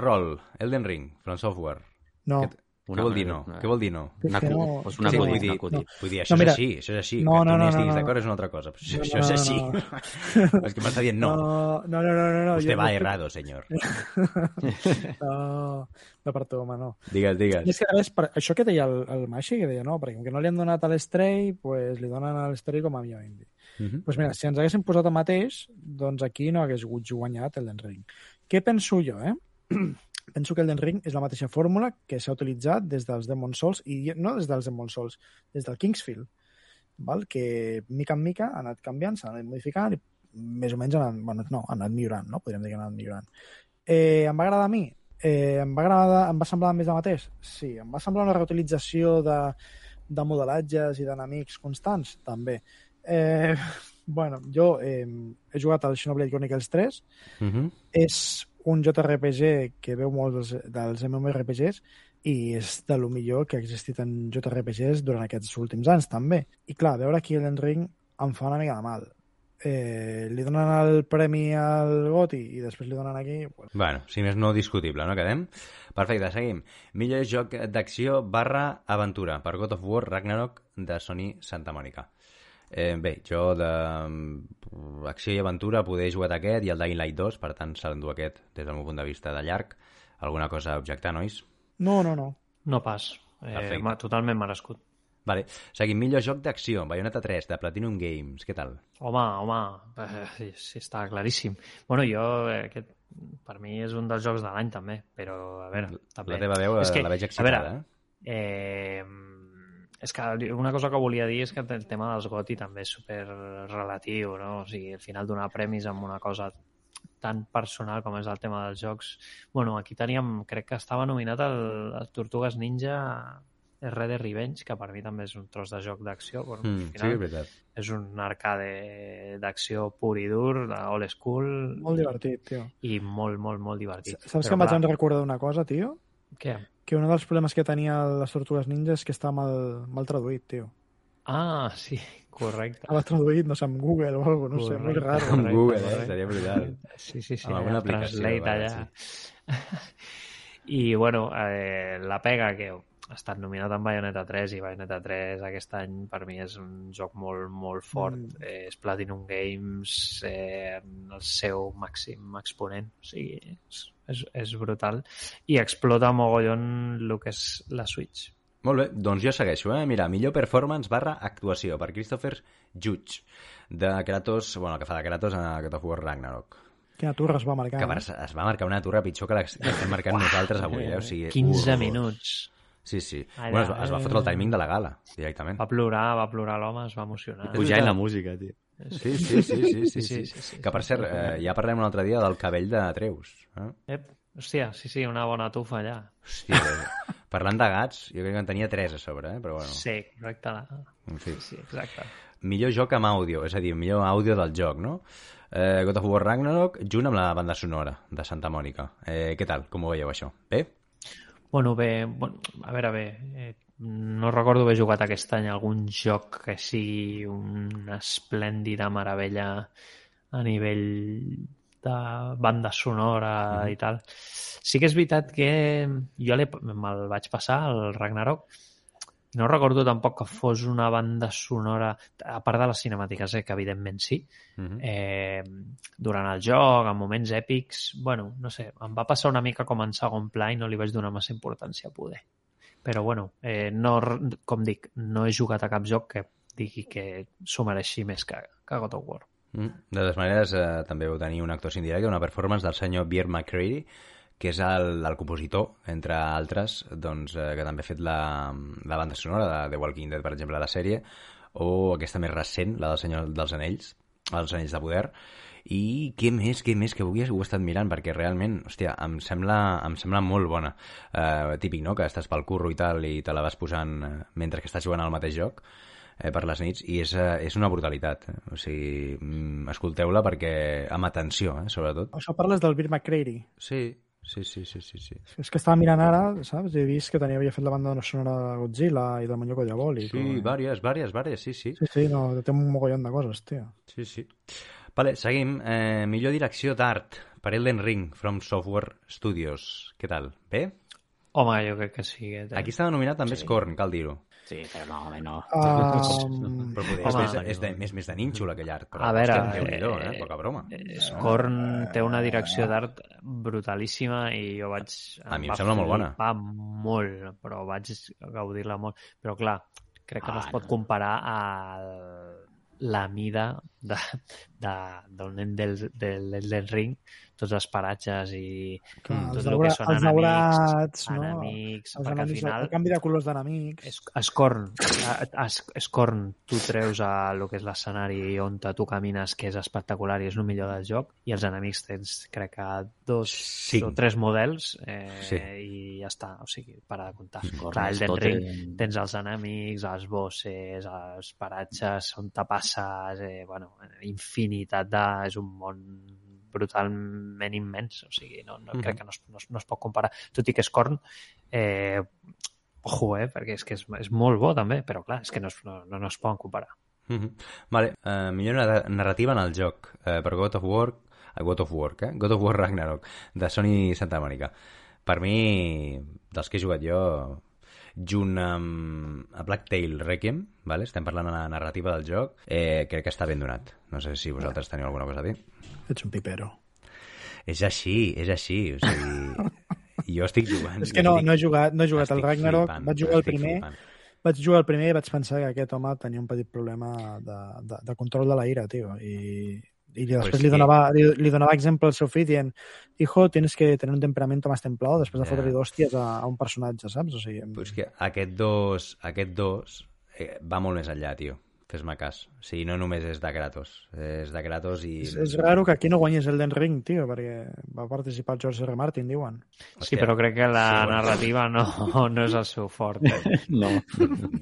rol, Elden Ring, From Software. No, Què, què vol dir no? Què vol dir no? És Un que acudit, no- és un Sí, acudit, vull dir, acudit. vull dir, això No, és mira, així, això és així. no, que no, tu no, no, no, estiguis no. d'acord és una altra cosa. Però això, No, això és no, així. no, és que m'està dient no. no, no, no, no, no, Usted va no- errado, senyor. No, no per tu, home, no. Digues, I digues. és que, a més, per això que deia el, el Maxi, que deia no, perquè com que no li han donat a l'Stray, pues, li donen a l'Stray com a millor indie. Mhm. pues mira, si ens haguéssim posat el mateix, doncs aquí no hagués hagut guanyat Elden Ring. Què penso jo, eh? penso que Elden Ring és la mateixa fórmula que s'ha utilitzat des dels Demon Souls, i no des dels Demon Souls, des del Kingsfield, val? que mica en mica ha anat canviant, s'ha anat modificant i més o menys ha anat, bueno, no, ha anat millorant, no? podríem dir que ha anat millorant. Eh, em va agradar a mi? Eh, em, va agradar, em va semblar més del mateix? Sí. Em va semblar una reutilització de, de modelatges i d'enemics constants? També. Eh, bueno, jo eh, he jugat al Xenoblade Chronicles 3, Mhm. és un JRPG que veu molt dels, dels MMORPGs i és de lo millor que ha existit en JRPGs durant aquests últims anys, també. I clar, veure aquí Elden Ring em fa una mica de mal. Eh, li donen el premi al GOTY i després li donen aquí... Bueno, Bueno, si més no discutible, no quedem? Perfecte, seguim. Millor joc d'acció barra aventura per God of War Ragnarok de Sony Santa Mònica. Eh, bé, jo de mm, acció i aventura poder he jugat aquest i el Dying Light 2, per tant s'ha d'endur aquest des del meu punt de vista de llarg. Alguna cosa a objectar, nois? no, no, no. No pas. Eh, ma- totalment merescut. Vale, seguim. Millor joc d'acció, Bayonetta 3, de Platinum Games. Què tal? Home, home, eh, sí, sí, està claríssim. Bueno, jo, eh, aquest, per mi és un dels jocs de l'any també, però a veure, també... La teva veu És que, la veig a excitada, veure, eh? Eh, és que una cosa que volia dir és que el tema dels GOTY també és super relatiu, no? O sigui, al final donar premis amb una cosa tan personal com és el tema dels jocs. Bueno, aquí teníem, crec que estava nominat el, el Tortugues Ninja és Red Dead Revenge, que per mi també és un tros de joc d'acció, però Mm, al sí, és final veritat. és un arcade d'acció pur i dur, de old school, Molt divertit, tio. i molt, molt, molt divertit. Saps Però, que em vaig recordar d'una cosa, tio? Què? Que un dels problemes que tenia les Tortugues Ninja és que està mal, mal traduït, tio. Ah, sí, correcte. Estava traduït, no sé, amb Google o alguna cosa, no sé, molt Correcte. raro. Amb Google, eh? correcte. Seria brutal. Sí, sí, sí. Amb alguna aplicació, Translate. I, bueno, eh, la pega que ha estat nominat amb Bayonetta 3 i Bayonetta 3 aquest any per mi és un joc molt, molt fort. Mm. Eh, és Platinum Games eh, en el seu màxim exponent. O sigui, és, és, és brutal. I explota mogollon el que és la Switch. Molt bé, doncs jo segueixo, eh? Mira, millor performance barra actuació per Christopher Judge, de Kratos, bueno, que fa de Kratos a God of War Ragnarok. Quina turra es va marcar. Que eh? es, va marcar una turra pitjor que la que estem marcant nosaltres avui, eh? O sigui, 15 horrorós. minuts. Sí, sí. Allà, bueno, es, va- es va fotre el timing de la gala, directament. Va plorar, va plorar l'home, es va emocionar. Pujant la música, tio. Sí, sí, sí, sí, sí, Sí, sí, sí, sí, sí. Que, per cert, eh, ja parlem un altre dia del cabell de Treus. Eh? Ep, hòstia, sí, sí, una bona tufa allà. Hòstia, eh, parlant de gats, jo crec que en tenia tres a sobre, eh? però bueno, Sí, correcte. La... en fi. Sí, exacte. Millor joc amb àudio, és a dir, millor àudio del joc, no? Eh, God of War Ragnarok, junt amb la banda sonora de Santa Mònica. Eh, què tal? Com ho veieu, això? Bé? Bueno, bé, bueno, a veure, bé, eh, no recordo haver jugat aquest any algun joc que sigui una esplèndida meravella a nivell de banda sonora i tal. Sí que és veritat que jo me'l vaig passar, el Ragnarok, no recordo tampoc que fos una banda sonora, a part de les cinemàtiques, eh, que evidentment sí, Uh -huh. eh, durant el joc, en moments èpics, bueno, no sé, em va passar una mica com en segon pla i no li vaig donar massa importància a poder. Però bueno, eh, no, com dic, no he jugat a cap joc que digui que s'ho mereixi més que, que God of War. Mm. De totes maneres, eh, també vau tenir una actuació indirecta, una performance del senyor Beer McCready, que és el, el compositor, entre altres, doncs, eh, que també ha fet la, la banda sonora de The Walking Dead, per exemple, la sèrie, o aquesta més recent, la del Senyor dels Anells, els Anells de Poder, i què més, què més, que avui ho he estat mirant, perquè realment, hòstia, em sembla, em sembla molt bona. Eh, típic, no?, que estàs pel curro i tal, i te la vas posant eh, mentre que estàs jugant al mateix joc, eh, per les nits i és, eh, és una brutalitat. eh? O sigui, mm, escolteu-la perquè amb atenció, eh, sobretot. Això parles del Bill McCready. Sí, sí, sí, sí, sí. sí. És que estava mirant ara, saps? I he vist que tenia, havia fet la banda sonora de Godzilla i del Muñeco Diabòlic. Sí, o- vàries, vàries, vàries, sí, sí. Sí, sí, no, té un mogollon de coses, tio. Sí, sí. Vale, seguim. Eh, millor direcció d'art per Elden Ring, From Software Studios. Què tal? Bé? Home, jo crec que sí. Té. Aquí estava nominat també Sí. Scorn, cal dir-ho. Sí, però no, home, no. Um, Però poder, Home, és, més, és, de, més, més de nínxol aquell art. Però, A veure, hòstia, Déu-n'hi-do, eh? eh, Poca broma. Eh, Scorn té una direcció d'art brutalíssima i jo vaig... A mi em va sembla molt bona. flipar molt, però vaig gaudir-la molt. Però clar, crec que no Ah, es pot no. comparar a la mida de, de, del nen del, del Elden Ring, tots els paratges i clar, tot el daura, que són els enemics, daurats, no? enemics, Els perquè al enemics, final el canvi de colors d'enemics. es, Escorn, es, Escorn, tu treus a lo que és l'escenari on tu camines, que és espectacular i és el millor del joc, i els enemics tens, crec que dos Cinc. o tres models eh, Sí. i ja està, o sigui, para de comptar. Scorn Clar, el tot Ring, en- tens els enemics, els bosses, els paratges, on te passes, eh, bueno, infinitat de... és un món brutalment immens, o sigui, no, no, Mhm. crec que no es, no, es, no es pot comparar. Tot i que Scorn eh, ojo, eh, perquè és que és, és molt bo també, però clar, és que no es, no, no, es poden comparar. Mhm. Vale, uh, millor narra- narrativa en el joc uh, per God of War uh, God of War, eh? God of War Ragnarok de Sony Santa Mònica per mi, dels que he jugat jo junt amb a Black Tail Requiem vale? estem parlant de la narrativa del joc eh, crec que està ben donat no sé si vosaltres teniu alguna cosa a dir Ets un pipero. és així, és així o sigui, jo estic jugant És que no, no he jugat, no he jugat al Ragnarok, flipant, vaig jugar el primer, flipant. vaig jugar el primer i vaig pensar que aquest home tenia un petit problema de, de, de control de la ira, tio, i, i després Pues li, que- donava, li, li donava exemple al seu fill dient hijo, tienes que tener un temperamento más templado després de fotre-li d'hòsties a, a un personatge, saps? O sigui, Però és que aquest dos, aquest dos eh, va molt més enllà, tio. Fes-me cas. Sí, no només és de Kratos, és de Kratos i... És, és raro que aquí no guanyés el Den Ring, tio, perquè va participar el George R. Martin, diuen. Sí, però crec que la sí, narrativa no, no és el seu fort. Eh? No.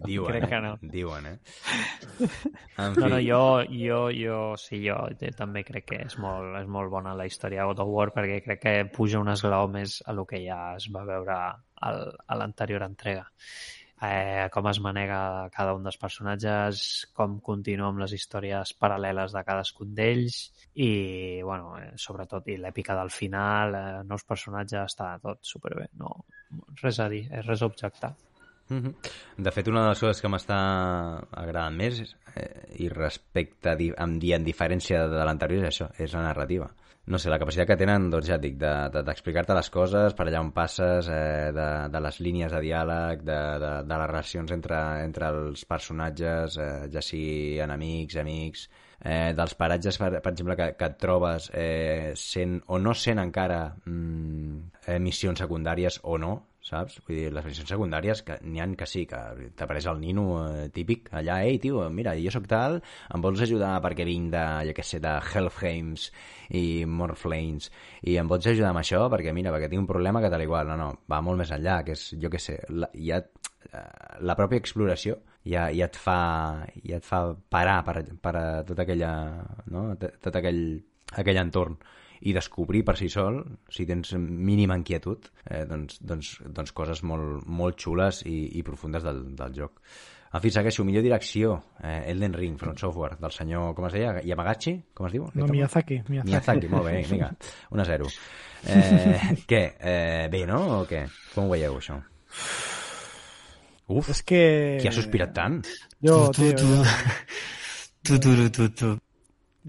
Diuen, Crec eh? que no. Diuen, eh? En No, no, jo, jo, jo, sí, jo també crec que és molt, és molt bona la història de God of War perquè crec que puja un esglaó més a lo que ja es va veure al, a l'anterior entrega. Eh, com es manega cada un dels personatges, com continua amb les històries paral·leles de cadascun d'ells i, bueno, eh, sobretot, i l'èpica del final, eh, nous personatges, està tot superbé. No, res a dir, és res a objectar. Mhm. De fet, una de les coses que m'està agradant més eh, i respecte, a di- en diferència de l'anterior, és això, és la narrativa. No sé, la capacitat que tenen, doncs ja et dic, d'explicar-te de, d'explicar-te les coses per allà on passes, eh, de, de les línies de diàleg, de, de, de les relacions entre, entre els personatges, eh, ja sigui enemics, amics, eh, dels paratges, per, per exemple, que, que et trobes eh, sent o no sent encara mm, eh, missions secundàries o no, saps? Vull dir, les missions secundàries, que n'hi han que sí, que t'apareix el nino eh, típic, allà, ei, tio, mira, jo sóc tal, em vols ajudar perquè vinc de, jo què sé, de Helfheims i Morflanes, i em pots ajudar amb això perquè, mira, perquè tinc un problema que tal igual, no, no, va molt més enllà, que és, jo què sé, la, ja, eh, la pròpia exploració ja, ja, et fa, ja et fa parar per, per a tota aquella, no? Tot aquell, aquell entorn i descobrir per si sol, si tens mínima inquietud, eh, doncs, doncs, doncs coses molt, molt xules i, i profundes del, del joc. En fi, segueixo. Millor direcció, eh, Elden Ring, From Software, del senyor, com es deia? Yamagachi? Com es diu? No, Miyazaki. Miyazaki. Miyazaki, molt bé, vinga, 1 a 0. Eh, què? Eh, bé, no? O què? Com ho veieu, això? Uf, És que... qui ha sospirat tant? Jo, Tu, tio, tu, jo- Tu, tu, tu, tu.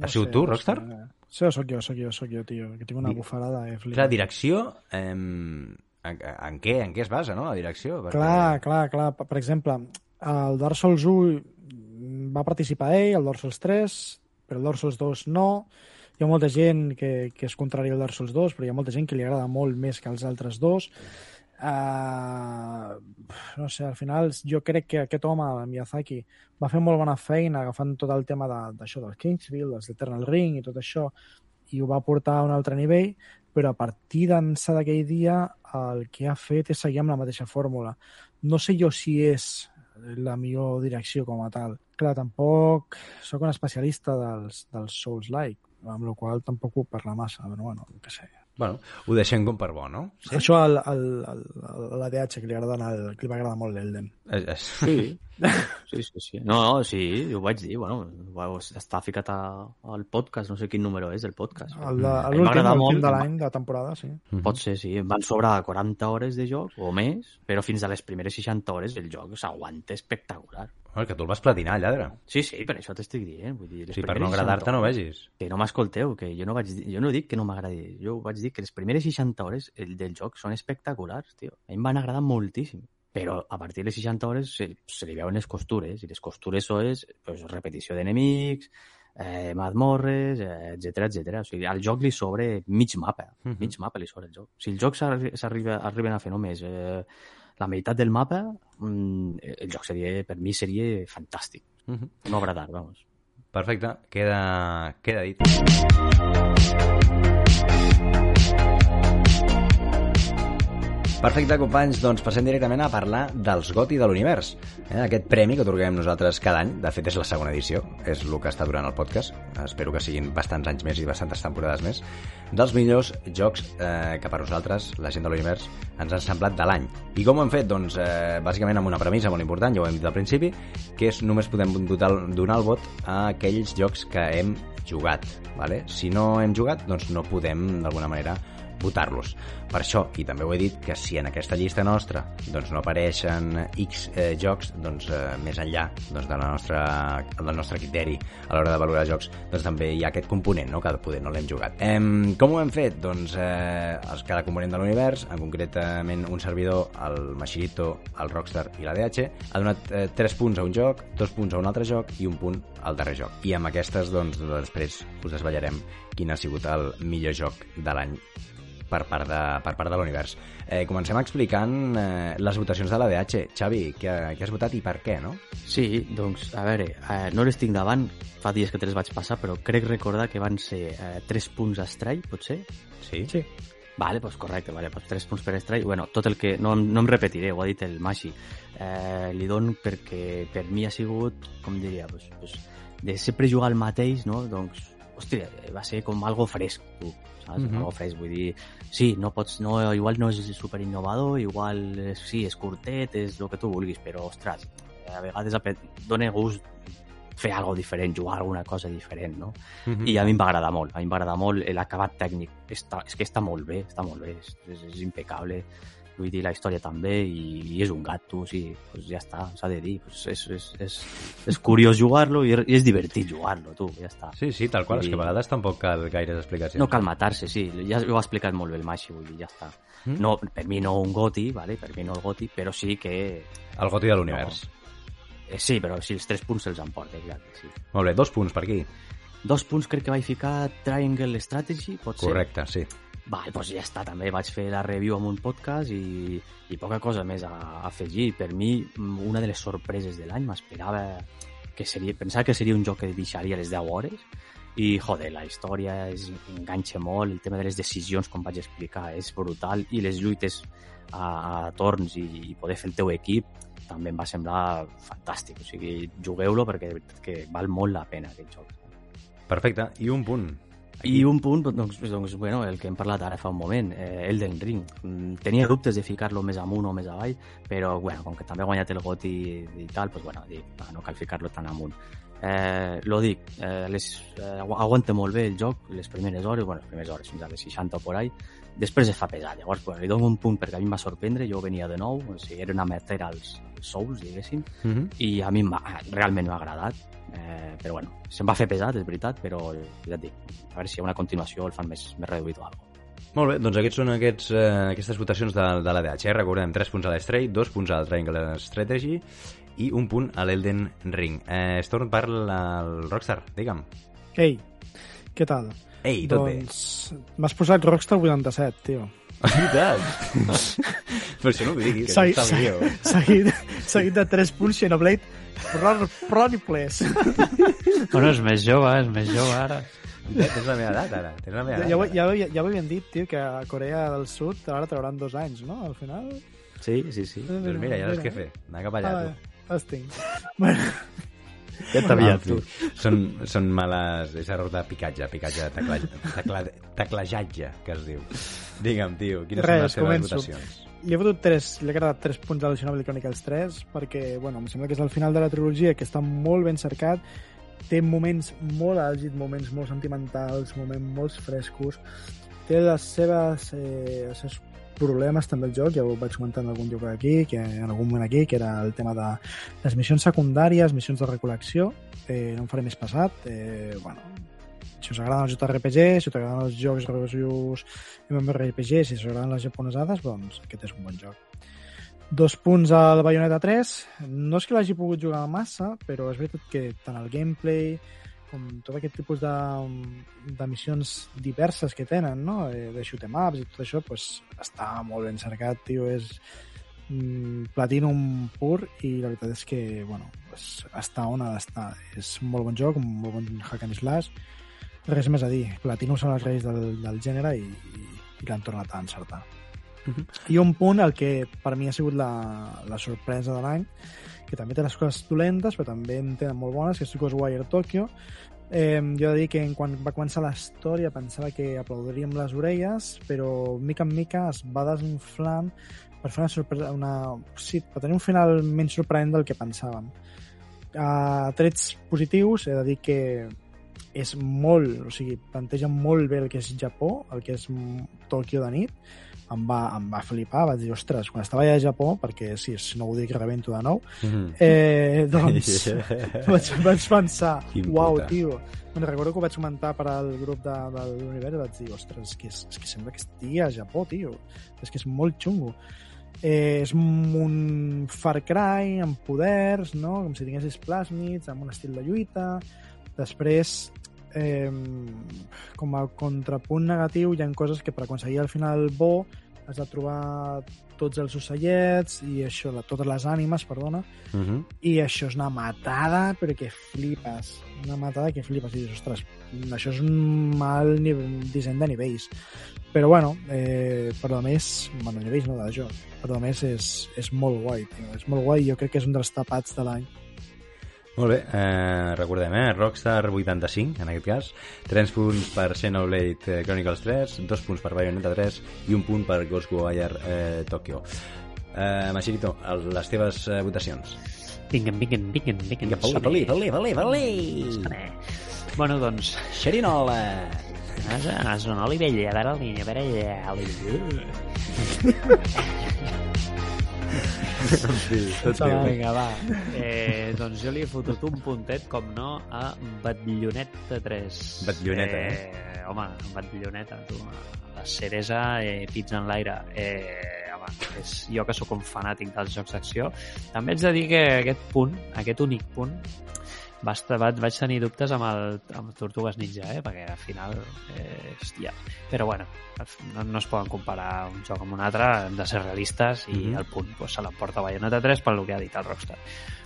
Has sigut tu, Rockstar? No sé. Sí, sóc jo, sóc jo, sóc jo, tio, que tinc una bufarada, eh, flipa. Clar, direcció, eh, en, en, què, en què es basa, no, la direcció? Perquè... Clar, clar, clar. Per per exemple, el Dark Souls 1 va participar ell, el Dark Souls 3, però el Dark Souls 2 no. Hi ha molta gent que, que és contrari al Dark Souls 2, però hi ha molta gent que li agrada molt més que els altres dos. Uh, no sé, al final jo crec que aquest home, Miyazaki, va fer molt bona feina agafant tot el tema de- d'això del Kingsfield, dels Eternal Ring i tot això, i ho va portar a un altre nivell, però a partir d'ençà d'aquell dia el que ha fet és seguir amb la mateixa fórmula. No sé jo si és la millor direcció com a tal. Clar, tampoc sóc un especialista dels, dels Souls-like, amb la qual tampoc puc parlar massa, però bueno, què sé. Bueno, ho deixem com per bo, no? Sí? Això al, al, al, a l'ADH que li agrada anar, que li va agradar molt l'Elden. És, és... Sí, sí, sí, sí. No, no, sí, ho vaig dir, bueno, està ficat a, al podcast, no sé quin número és del podcast. Mi L'últim molt, de l'any, de temporada, sí. Pot ser, sí. Em van sobrar 40 hores de joc o més, però fins a les primeres 60 hores el joc s'aguanta espectacular. Bueno, que tu el vas platinar, lladre. Sí, sí, per això t'estic dient. Vull dir, les Sí, per no agradar-te 60 no vegis. Que no m'escolteu, que jo no, vaig jo no dic que no m'agradi. Jo vaig dir que les primeres 60 hores el, del joc són espectaculars, tio. A mi em van agradar moltíssim. Però a partir de les 60 hores se, se li veuen les costures, i les costures són pues, repetició d'enemics, eh, mazmorres, eh, etc etc. O sigui, al joc li sobre mig mapa, Mhm. mig mapa li sobre el joc. Si el joc s'arri- s'arriba arriben a fer només eh, la meitat del mapa, mm, el joc seria, per mi seria fantàstic. Mhm. No agradar, vamos. Perfecte, queda, queda dit. Perfecte, companys, doncs passem directament a parlar dels GOTI de l'univers. Eh? Aquest premi que otorguem nosaltres cada any, de fet és la segona edició, és el que està durant el podcast, espero que siguin bastants anys més i bastantes temporades més, dels millors jocs eh, que per nosaltres, la gent de l'univers, ens han semblat de l'any. I com ho hem fet? Doncs eh, bàsicament amb una premissa molt important, ja ho hem dit al principi, que és només podem donar el vot a aquells jocs que hem jugat. Vale? Si no hem jugat, doncs no podem d'alguna manera votar-los. Per això, i també ho he dit, que si en aquesta llista nostra doncs, no apareixen X eh, jocs doncs, eh, més enllà doncs, de la nostra, del nostre criteri a l'hora de valorar jocs, doncs també hi ha aquest component, no? que poder no l'hem jugat. Em, com ho hem fet? Doncs eh, els, cada component de l'univers, en concretament un servidor, el Machirito, el Rockstar i la DH, ha donat eh, 3 punts a un joc, 2 punts a un altre joc i un punt al darrer joc. I amb aquestes, doncs, després us desvetllarem quin ha sigut el millor joc de l'any per part de, per part de l'univers. Eh, comencem explicant eh, les votacions de l'ADH. Xavi, què, què has votat i per què, no? Sí, doncs, a veure, eh, no les tinc davant, fa dies que te les vaig passar, però crec recordar que van ser eh, 3 punts a Stray, potser? Sí? Sí. Vale, pues correcte, vale, pues 3 punts per Stray. Bueno, tot el que... No, no em repetiré, ho ha dit el Mashi. Eh, li dono perquè per mi ha sigut, com diria, pues, pues, de sempre jugar al mateix, no? Doncs, hòstia, va ser com algo fresc, tu, saps? Mm Mhm. -hmm. Algo fresc, vull dir, sí, no pots, no, igual no és super innovador, igual és, sí, és curtet, és el que tu vulguis, però, ostres, a vegades dona gust fer algo diferent, jugar alguna cosa diferent, no? Mm -hmm. I a mi em va agradar molt, a mi em va agradar molt l'acabat tècnic. Està, és que està molt bé, està molt bé, és, és, és impecable. Vull dir, la història també, i, i és un gat, tu, sí, pues ja està, s'ha de dir. Pues és, és, és, és curiós jugar-lo i, és divertit jugar-lo, tu, ja està. Sí, sí, tal qual, és I- que a vegades tampoc cal gaires explicacions. No cal matar-se, sí, ja ho ha explicat molt bé el Maxi, vull dir, ja està. Mm? No, per mi no un goti, vale? per mi no el goti, però sí que... El goti de l'univers. Eh, sí, però sí, els tres punts se'ls emporta, clar, sí. Molt bé, dos punts per aquí. Dos punts crec que vaig ficar Triangle Strategy, pot ser? Correcte, sí. Vale, doncs ja està, també vaig fer la review amb un podcast i, i poca cosa més a, a afegir. Per mi, una de les sorpreses de l'any, m'esperava que seria, pensava que seria un joc que deixaria les 10 hores i, joder, la història és, enganxa molt, el tema de les decisions, com vaig explicar, és brutal i les lluites a, a torns i, i poder fer el teu equip també em va semblar fantàstic. O sigui, jugueu-lo perquè que val molt la pena aquest joc. Perfecte, i un punt. I un punt, doncs, doncs, bueno, el que hem parlat ara fa un moment, eh, Elden Ring. Mm, Tenia dubtes de ficar-lo més amunt o més avall, però bueno, com que també ha guanyat el GOTY i, i tal, doncs, bueno, dic, no cal ficar-lo tan amunt. Eh, lo dic, eh, les, eh, agu- aguanta molt bé el joc, les primeres hores, bueno, les primeres hores fins a les 60 o por ahí, després es fa pesat, llavors bueno, li dono un punt perquè a mi em va sorprendre, jo venia de nou, o sigui, era una amateur als, Souls, diguéssim, Mm -hmm. i a mi realment m'ha agradat eh, però bueno, se'm va fer pesat, és veritat però ja et dic, a veure si hi ha una continuació el fan més, més reduït o alguna Molt bé, doncs aquests són aquests, eh, aquestes votacions de, de l'ADH. Eh? Recordem, 3 punts a l'Stray, 2 punts al Triangle Strategy i un punt a l'Elden Ring. Eh, es torna per la- el Rockstar, digue'm. Ei, què tal? Ei, tot doncs, m'has posat Rockstar 87, tio. bé. Veritat. Però això no ho diguis, que Segui- això està al seguit, seguit de 3 punts Xenoblade Pro- Chronicles. Bueno, és més jove, és més jove ara. Tens la meva edat, ara. Tens la meva Ja, edat. ja, ja, ho- ja ho havien dit, tio, que a Corea del Sud ara trauran dos anys, no? Al final... Sí, sí, sí. Doncs mira, ja saps què fer. Anar cap allà, Ah, tu. Els tinc. Bueno, Ja En fi, Són, són males... És error de picatge, picatge, tecla, tecla, teclejatge, que es diu. Digue'm, tio, quines són les res, teves començo. votacions? Li he fotut 3, li he agradat 3 punts al Xenoblade Chronicles 3 perquè, bueno, em sembla que és el final de la trilogia que està molt ben cercat té moments molt àlgids, moments molt sentimentals, moments molt frescos té les seves eh, els seus problemes també el joc, ja ho vaig comentar en algun lloc aquí, que en algun moment aquí, que era el tema de les missions secundàries, missions de recol·lecció, eh, no em faré més passat, eh, bueno, si us agraden els JRPG, si us agraden els jocs reviews MMORPG, si us agraden les japonesades, doncs aquest és un bon joc. Dos punts al Bayonetta 3. No és que l'hagi pogut jugar massa, però és veritat que tant el gameplay com tot aquest tipus de, de missions diverses que tenen, no? Eh, de shoot 'em ups i tot això, pues, està molt ben cercat, tio. És mm, Platinum pur i la veritat és que, bueno, pues, està on ha d'estar. És un molt bon joc, un molt bon hack and slash. Res més a dir. Platinum són els reis del, del gènere i, i, i l'han tornat a encertar. I un punt, el que per mi ha sigut la, la sorpresa de l'any, que també té les coses dolentes, però també en tenen molt bones, que és Ghostwire Tokyo. Eh, jo he de dir que quan va començar la història pensava que aplaudiríem les orelles, però mica en mica es va desinflant per fer una sorpresa, una, sí, per tenir un final menys sorprenent del que pensàvem. A trets positius, he de dir que és molt, o sigui, planteja molt bé el que és Japó, el que és Tòquio de nit, em va, em va flipar, vaig dir, ostres, quan estava allà a Japó, perquè sí, si no ho dic rebento de nou, Mhm. eh, doncs vaig, vaig pensar, uau, tio. Me'n recordo que ho vaig comentar per al grup de, de l'univers i vaig dir, ostres, és que, és, és que sembla que estigui a Japó, tio. És que és molt xungo. Eh, és un Far Cry amb poders, no? com si tinguessis plàsmids, amb un estil de lluita. Després eh, com a contrapunt negatiu hi ha coses que per aconseguir el final bo has de trobar tots els ocellets i això, la, totes les ànimes, perdona, Uh -huh. i això és una matada, però que flipes. Una matada que flipes. I dius, ostres, això és un mal nivell, disseny de nivells. Però bueno, eh, per a més, bueno, nivells no de joc, per a més és, és molt guai, tio. És molt guai, jo crec que és un dels tapats de l'any. Molt bé, eh, recordem, eh? Rockstar 85, en aquest cas, 3 punts per Xenoblade eh, Chronicles 3, 2 punts per Bayonetta 3 i un punt per Ghostwire eh, Tokyo. Eh, Machirito, les teves eh, votacions. Vinguen, vinguen, vinguen, vinguen. Vinga, valé, valé, valé, valé! Bueno, doncs, Xerinola! Has, has un oli vell, a veure el niño, a veure allà, oli Sí, tot Xaval. bé. Vinga, va. Eh, doncs jo li he fotut un puntet, com no, a Batlloneta 3. Batlloneta, eh? Home, Batlloneta, tu. La ceresa, eh, pizza en l'aire. Eh, home, és, jo que sóc un fanàtic dels jocs d'acció, també haig de dir que aquest punt, aquest únic punt, va estar, vaig, vaig tenir dubtes amb, el, amb Tortugues Ninja, eh? perquè al final, eh, hòstia, però bueno, no, no es poden comparar un joc amb un altre, hem de ser realistes i Mhm. el punt pues, se l'emporta Bayonetta 3 pel que ha dit el Rockstar.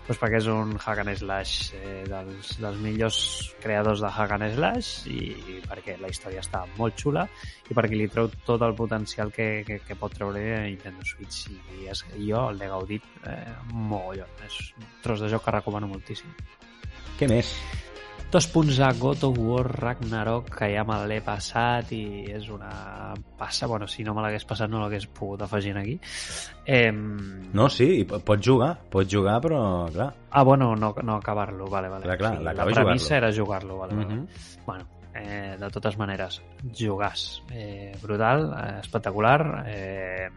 Pues perquè és un hack and slash eh, dels, dels millors creadors de hack and slash i, i perquè la història està molt xula i perquè li treu tot el potencial que, que, que pot treure Nintendo Switch i és, jo l'he gaudit eh, mogollon. És un tros de joc que recomano moltíssim. Què més? Dos punts a God of War Ragnarok, que ja me l'he passat i és una passa. Bueno, si no me l'hagués passat no l'hagués pogut afegir aquí. Eh... No, sí, i po- pots jugar, pots jugar, però, clar... Ah, bueno, no, no acabar-lo, vale, vale. Clar, clar, la premissa era jugar-lo, vale, vale. Mhm. Bueno, eh, de totes maneres, jugàs. Eh, brutal, eh, espectacular, eh,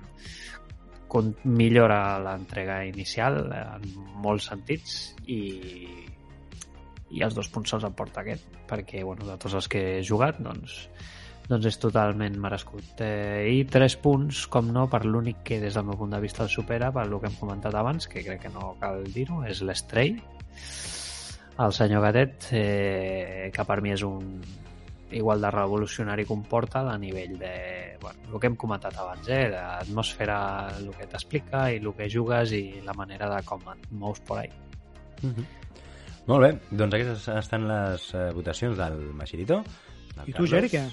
millora l'entrega inicial en molts sentits i, i els dos punts se'ls emporta aquest, perquè bueno, de tots els que he jugat, doncs, doncs és totalment merescut. Eh, I tres punts, com no, per l'únic que des del meu punt de vista el supera, per el que hem comentat abans, que crec que no cal dir-ho, és l'Stray, el senyor Gatet, eh, que per mi és un igual de revolucionari un Portal a nivell de, bueno, el que hem comentat abans, eh, l'atmosfera, el que t'explica i el que jugues i la manera de com et mous por ahí. Molt bé, doncs aquestes estan les eh, votacions del Machirito. del I tu. Geri, què?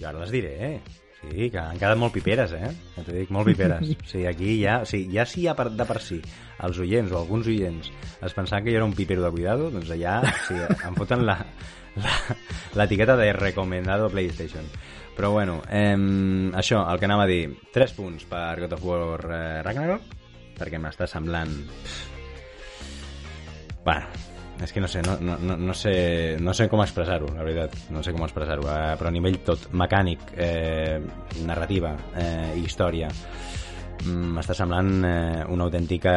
Jo ara les diré, eh? Sí, que han quedat molt piperes, eh? Ja t'ho dic, molt piperes. O sigui, aquí ja, o sigui, ja si ja per, de per si els oients o alguns oients es pensaven que jo era un pipero de cuidado, doncs ja o sigui, em foten l'etiqueta de recomendado PlayStation. Però bueno, eh, això, el que anava a dir, 3 punts per God of War eh, Ragnarok, perquè m'està semblant... Bueno, és que no sé, no, no, no, sé, no sé com expressar-ho, la veritat, no sé com expressar-ho, eh, però a nivell tot, mecànic, eh, narrativa, eh, història, mm, m'està semblant eh, una autèntica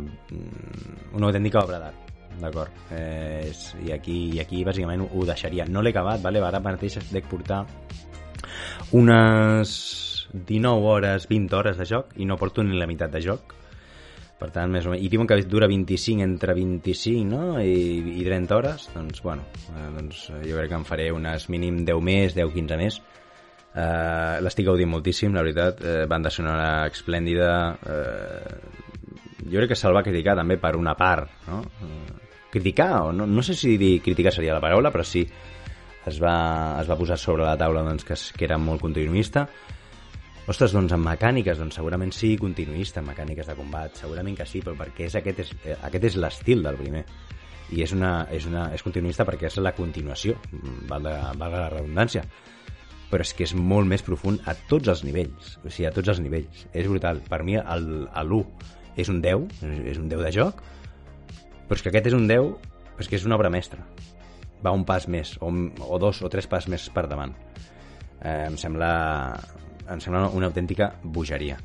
mm, una autèntica obra d'art d'acord? Eh, és- i, aquí, i aquí bàsicament ho, ho deixaria. No l'he acabat, vale? ara mateix dec portar unes 19 hores, 20 hores de joc i no porto ni la meitat de joc per tant, més o menys, i diuen que dura 25 entre 25 no? I, i 30 hores? Doncs bueno, eh, doncs jo crec que em faré unes mínim 10 més, 10-15 més. Uh, l'estic gaudint moltíssim, la veritat. Uh, banda sonora esplèndida. Uh, jo crec que se'l va criticar també per una part no? Uh, criticar, o no, no sé si dir criticar seria la paraula, però sí es va, es va posar sobre la taula doncs, que, que era molt continuista Ostres, doncs en mecàniques, doncs segurament sí continuista, en mecàniques de combat, segurament que sí, però perquè és aquest és, eh, aquest és l'estil del primer. I és, una, és, una, és continuista perquè és la continuació, valga, valga la redundància. Però és que és molt més profund a tots els nivells, o sigui, a tots els nivells. És brutal. Per mi el, l'1 és un 10, és un 10 de joc, però és que aquest és un 10, però és que és una obra mestra. Va un pas més, o, o dos o tres pas més per davant eh, em sembla em sembla una autèntica bogeria.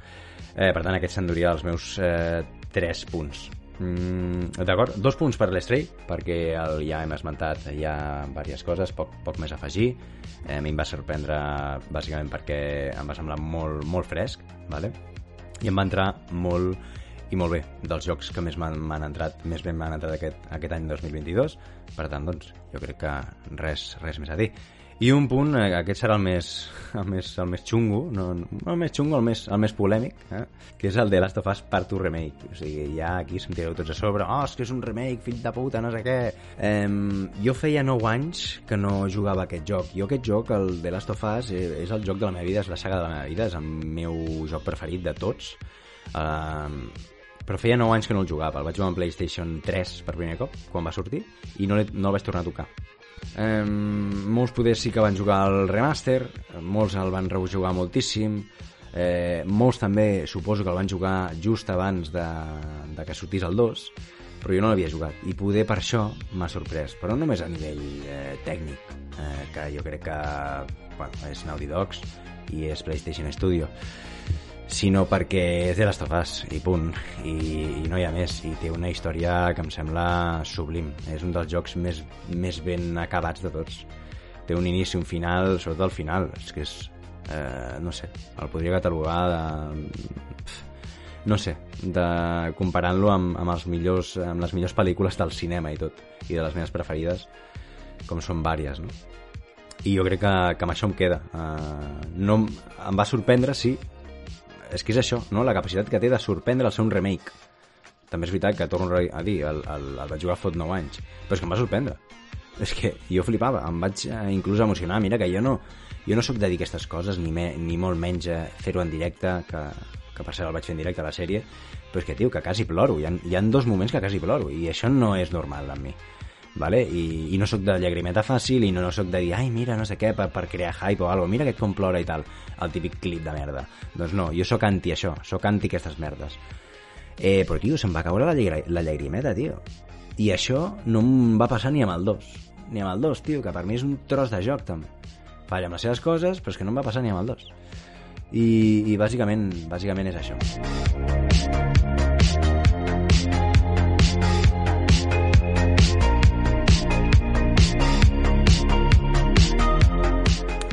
Eh, per tant aquests s'enduria els meus eh, 3 punts. Mm, d'acord, dos punts per l'Estray perquè el, ja hem esmentat ha diverses coses, poc, poc més a afegir. Eh, a mi em va sorprendre bàsicament perquè em va semblar molt, molt fresc vale? i em va entrar molt i molt bé, dels jocs que més m'han entrat, més ben m'han entrat aquest, aquest any 2022, per tant, doncs, jo crec que res, res més a dir. I un punt, eh, aquest serà el més, el més, el més xungo, no, no el més xungo, el més, el més polèmic, eh? que és el de Last of Us Part 2 Remake. O sigui, ja aquí se'm tireu tots a sobre, oh, és que és un remake, fill de puta, no sé què. Eh, jo feia 9 anys que no jugava aquest joc. Jo aquest joc, el de Last of Us, és, és el joc de la meva vida, és la saga de la meva vida, és el meu joc preferit de tots. Eh, però feia 9 anys que no el jugava. El vaig jugar en PlayStation 3 per primer cop, quan va sortir, i no, no el vaig tornar a tocar. Eh, molts poder sí que van jugar al remaster, molts el van rejugar moltíssim, eh, molts també suposo que el van jugar just abans de, de que sortís el 2, però jo no l'havia jugat. I poder per això m'ha sorprès, però no només a nivell eh, tècnic, eh, que jo crec que bueno, és Naughty Dogs i és PlayStation Studio, sinó perquè és de Last of Us, i punt, i, i no hi ha més, i té una història que em sembla sublim. És un dels jocs més, més ben acabats de tots. Té un inici, un final, sobretot el final, és que és, eh, no sé, el podria catalogar de... no sé, de comparant-lo amb, amb, els millors, amb les millors pel·lícules del cinema i tot, i de les meves preferides, com són vàries, no? I jo crec que, que amb això em queda. Uh, no, em va sorprendre, sí, és que és això, no? la capacitat que té de sorprendre el ser un remake. També és veritat que torno a dir, el, el, el vaig jugar fot 9 anys, però és que em va sorprendre. És que jo flipava, em vaig eh, inclús emocionar. Mira que jo no, jo no sóc de dir aquestes coses, ni, me, ni molt menys eh, fer-ho en directe, que, que per cert el vaig fer en directe a la sèrie, però és que, tio, que quasi ploro. Hi ha, hi ha dos moments que quasi ploro, i això no és normal en mi. Vale? I, i no sóc de llagrimeta fàcil i no, no sóc de dir, ai, mira, no sé què, per, per crear hype o alguna mira aquest com plora i tal, el típic clip de merda. Doncs no, jo sóc anti això, sóc anti aquestes merdes. Eh, però, tio, se'm va caure la, la llagrimeta, tio. I això no em va passar ni amb el 2. Ni amb el 2, tio, que per mi és un tros de joc, també. Falla amb les seves coses, però és que no em va passar ni amb el 2. I, i bàsicament, bàsicament és això.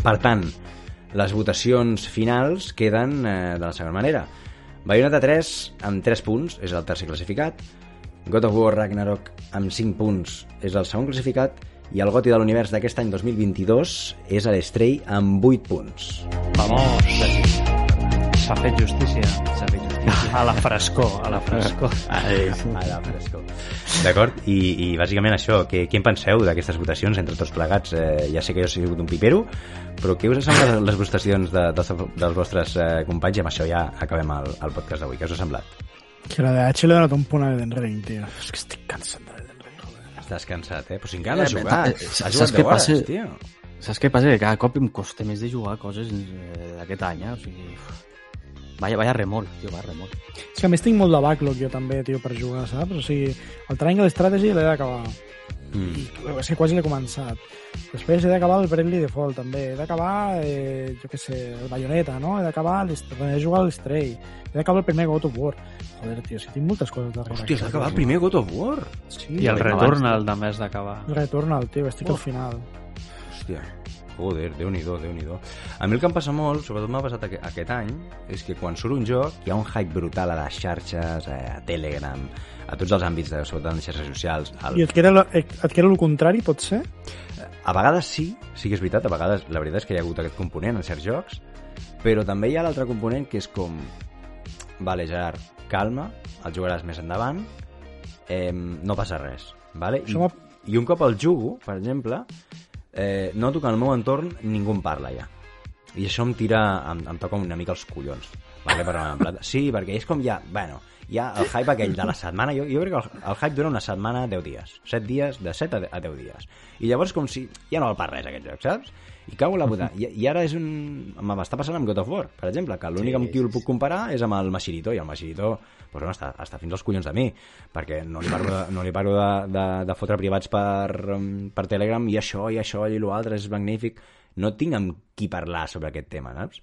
Per tant, les votacions finals queden eh, de la següent manera. Bayonetta 3 amb 3 punts és el tercer classificat, God of War Ragnarok amb 5 punts és el segon classificat i el goti de l'univers d'aquest any 2022 és l'Estray amb 8 punts. Vamos! S'ha fet justícia. S'ha fet. A la frescor, a la frescor. A la frescor. D'acord? I, I bàsicament això, què, què en penseu d'aquestes votacions entre tots plegats? Eh, ja sé que jo he sigut un pipero, però què us semblen les votacions de, dels, dels vostres eh, companys? I amb això ja acabem el, el podcast d'avui. Què us ha semblat? Que la de H le donat un punt a Elden Ring, tio. És que estic cansat de l'Elden Ring. joder. Estàs cansat, eh? Però si encara no has Eh, jugat. eh, Has saps jugat què 10 hores, tio. Saps què passa? Que cada cop em costa més de jugar coses eh, d'aquest any, eh? O sigui... uf. Vaya, vaya remol, tio, vaya remol. És que a més tinc molt de backlog jo també, tio, per jugar, saps? O sigui, el Triangle Strategy l'he d'acabar. Mm. I és que quasi l'he començat. Després he d'acabar el Bravely Default, també. He d'acabar, eh, jo què sé, el Bayonetta, no? He d'acabar, he de jugar l'Stray. He d'acabar el primer God of War. Joder, tio, si tinc moltes coses darrere. Hòstia, has d'acabar el primer God of War. Sí, I el Returnal també has d'acabar. Returnal, tio, estic al final. Hòstia, joder, déu nhi déu A mi el que em passa molt, sobretot m'ha passat aqu aquest any, és que quan surt un joc hi ha un hype brutal a les xarxes, eh, a Telegram, a tots els àmbits, de, sobretot en les xarxes socials. El... I et queda, lo- et queda el contrari, pot ser? A vegades sí, sí que és veritat, a vegades la veritat és que hi ha hagut aquest component en certs jocs, però també hi ha l'altre component que és com vale, Gerard, calma, el jugaràs més endavant, eh, no passa res, vale? I, I un cop el jugo, per exemple, eh, noto que al meu entorn ningú en parla ja. I això em tira, em, em toca una mica els collons. Vale? Però, en plan, sí, perquè és com ja, bueno, ja el hype aquell de la setmana, jo, jo crec que el, el hype dura una setmana, 10 dies. 7 dies, de 7 a de- a 10 dies. I llavors com si ja no val per res aquest joc, saps? I cago la puta. I, I ara és un... M'està passant amb God of War, per exemple, que l'únic Sí, amb qui el puc comparar és amb el Machirito, i el Machirito pues, bueno, està, està fins als collons de mi, perquè no li paro de, no li paro de, de, de fotre privats per, um, per Telegram i això, i això, i l'altre és magnífic. No tinc amb qui parlar sobre aquest tema, saps?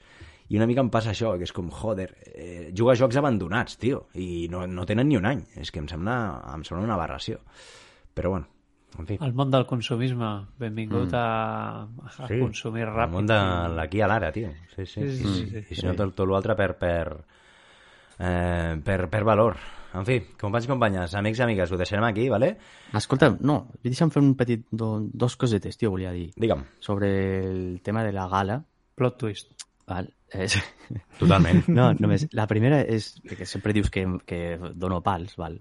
I una mica em passa això, que és com, joder, eh, juga a jocs abandonats, tio, i no, no tenen ni un any. És que em sembla, em sembla una aberració. Però bueno, en fi. El món del consumisme. Benvingut mm. a, a sí, consumir El ràpid. món de l'aquí a l'ara, tio. Sí, sí. Sí, sí, I, sí, sí. I si no, tot, tot l'altre per, per, eh, per, per valor. En fi, companys i companyes, amics i amigues, ho deixarem aquí, vale? Escolta, no, deixa'm fer un petit... Do, dos cosetes, tio, volia dir. Digue'm. Sobre el tema de la gala. Plot twist. Val? És... Totalment. No, només. La primera és... Que sempre dius que, que dono pals, val?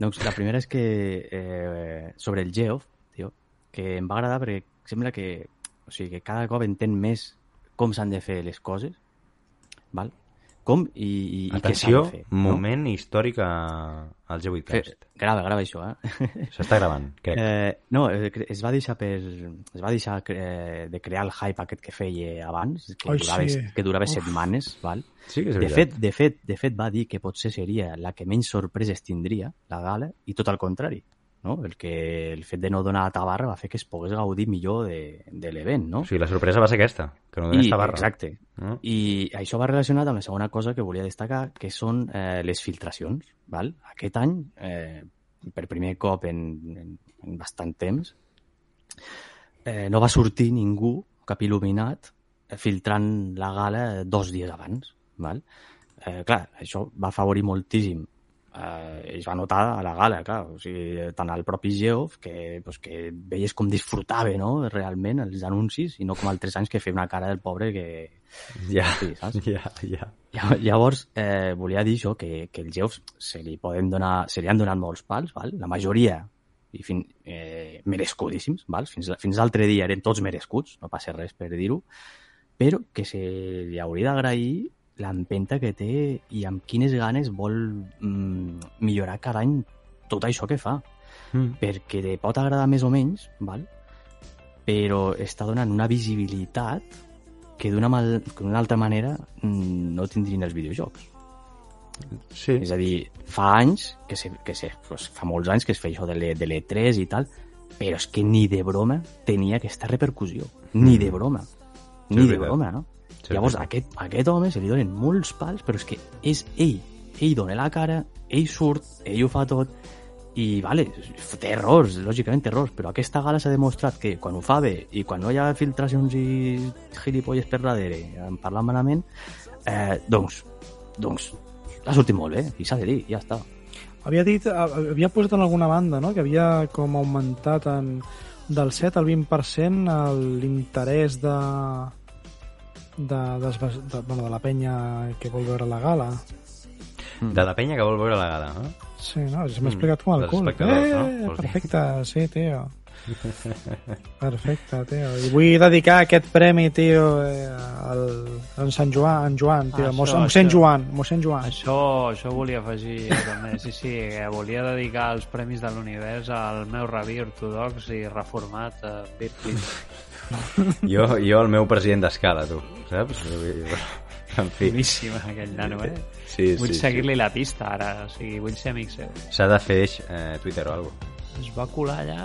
Doncs la primera és que... Eh, sobre el Geoff, tio, que em va agradar perquè sembla que... O sigui, que cada cop entén més com s'han de fer les coses, val? Com i, i, i què s'ha Atenció, de fer. no? moment històric a- al Fe, G8cast. grava, grava això, eh? S'està gravant, crec. Eh, no, eh, es va deixar per... Es va deixar eh, de crear el hype aquest que feia abans, que Ai, durava, sí. que durava Uf. setmanes, val? sí és De veritat. fet, de, fet, de fet, va dir que potser seria la que menys sorpreses tindria, la gala, i tot al contrari. No? El, que, el fet de no donar tabarra va fer que es pogués gaudir millor de, de l'event, no? O sigui, la sorpresa va ser aquesta, que no donés I, tabarra. exacte. No? I això va relacionat amb la segona cosa que volia destacar, que són eh, les filtracions. Val? Aquest any, eh, per primer cop en, en, en bastant temps, eh, no va sortir ningú, cap il·luminat, filtrant la gala dos dies abans. Val? Eh, clar, això va afavorir moltíssim eh, es va notar a la gala, clar, o sigui, tant al propi Geoff, que, pues, que veies com disfrutava no? realment els anuncis i no com altres anys que feia una cara del pobre que... Ja, Sí, saps? ja, ja. Lla- Llavors, eh, volia dir això, que, que el Geoff se li, poden donar, se li han donat molts pals, val? la majoria i fin, eh, merescudíssims, val? fins, fins l'altre dia eren tots merescuts, no passa res per dir-ho, però que se li hauria d'agrair l'empenta que té i amb quines ganes vol mm, millorar cada any tot això que fa Mm. perquè te pot agradar més o menys, val? però està donant una visibilitat que d'una altra manera mm, no tindrien els videojocs. Sí. És a dir, fa anys, que, se, que se, pues, fa molts anys que es feia això de l'E- de l'E3 i tal, però és que ni de broma tenia aquesta repercussió. Ni de broma. Sí, Ni és de broma, no? Sí, Llavors, veritat. aquest, aquest home se li donen molts pals, però és que és ell. Ell dona la cara, ell surt, ell ho fa tot, i, vale, té errors, lògicament té errors, però aquesta gala s'ha demostrat que quan ho fa bé i quan no hi ha filtracions i gilipolles per darrere, en parlant malament, eh, doncs, doncs, ha sortit molt bé, i s'ha de dir, ja està. Havia dit, havia posat en alguna banda, no?, que havia com augmentat en, del 7 al 20% el- l'interès de, de, de, de, bueno, de la penya que vol veure la gala. De la penya que vol veure la gala, no? Sí, no? Si m'ha explicat com el cul. eh, no? Dir? perfecte, sí, tio. Perfecte, tio. I vull dedicar aquest premi, tio, eh, al, a en Sant Joan, en Joan, tio, Això, Mossèn mossèn això. Joan, mossèn Joan. Això, això volia afegir també, sí, sí, que volia dedicar els premis de l'univers al meu rabí ortodox i reformat a Birkin. Jo, jo el meu president d'escala, tu, saps? En fi, Boníssim aquell nano, eh? sí, Vull sí, sí. seguir-li la pista ara, o sigui, vull ser amic seu. S'ha de fer eh, Twitter o alguna Es va colar allà...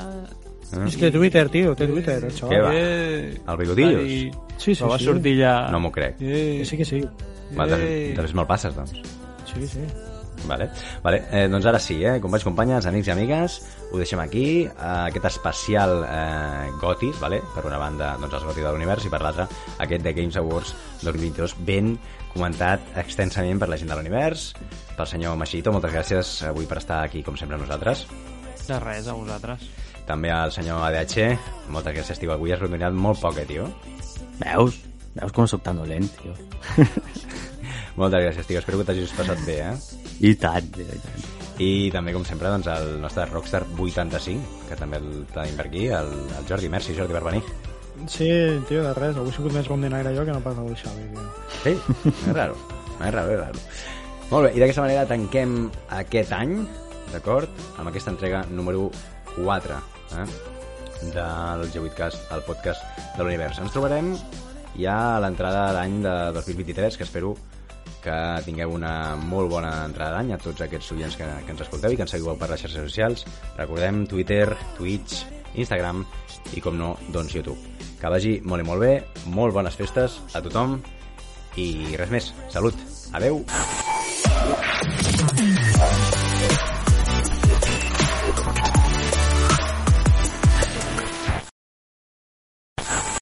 cosa. És que Twitter, tio, té Twitter, el Què xaval. va? Eh, El Bigodillos? dir- Sí, sí, Però va sí. sortir allà... No m'ho crec. Eh, sí, que sí. Va, de, després me'l passes, doncs. Sí, sí. Vale, vale. Eh, doncs ara sí, eh? companys, companyes, amics i amigues, ho deixem aquí, eh, aquest especial eh, Gotis, vale? per una banda doncs, els Gotis de l'univers i per l'altra aquest de Games Awards 2022 ben comentat extensament per la gent de l'univers, pel senyor Machito, moltes gràcies avui per estar aquí com sempre nosaltres. De res, a vosaltres. També al senyor ADH, moltes gràcies, tio, avui has rondonat molt poc, eh, tio. Veus? Veus com soc tan dolent, tio? Moltes gràcies, tio, espero que t'hagis passat bé, eh? I tant, tio, i tant. I també, com sempre, doncs, el nostre Rockstar 85, que també el tenim per aquí, el, el Jordi. Merci, Jordi, per venir. Sí, tio, de res. Avui he sigut més bon dinaire jo que no pas el Xavi, tio. Sí, és raro. És raro, és raro. Molt bé, i d'aquesta manera tanquem aquest any, d'acord? Amb aquesta entrega número 4 eh? del G8cast, el podcast de l'univers. Ens trobarem ja a l'entrada d'any de 2023, que espero que tingueu una molt bona entrada d'any a tots aquests oients que, que ens escolteu i que ens seguiu per les xarxes socials. Recordem Twitter, Twitch, Instagram i, com no, doncs YouTube. Que vagi molt i molt bé, molt bones festes a tothom i res més. Salut. Adeu.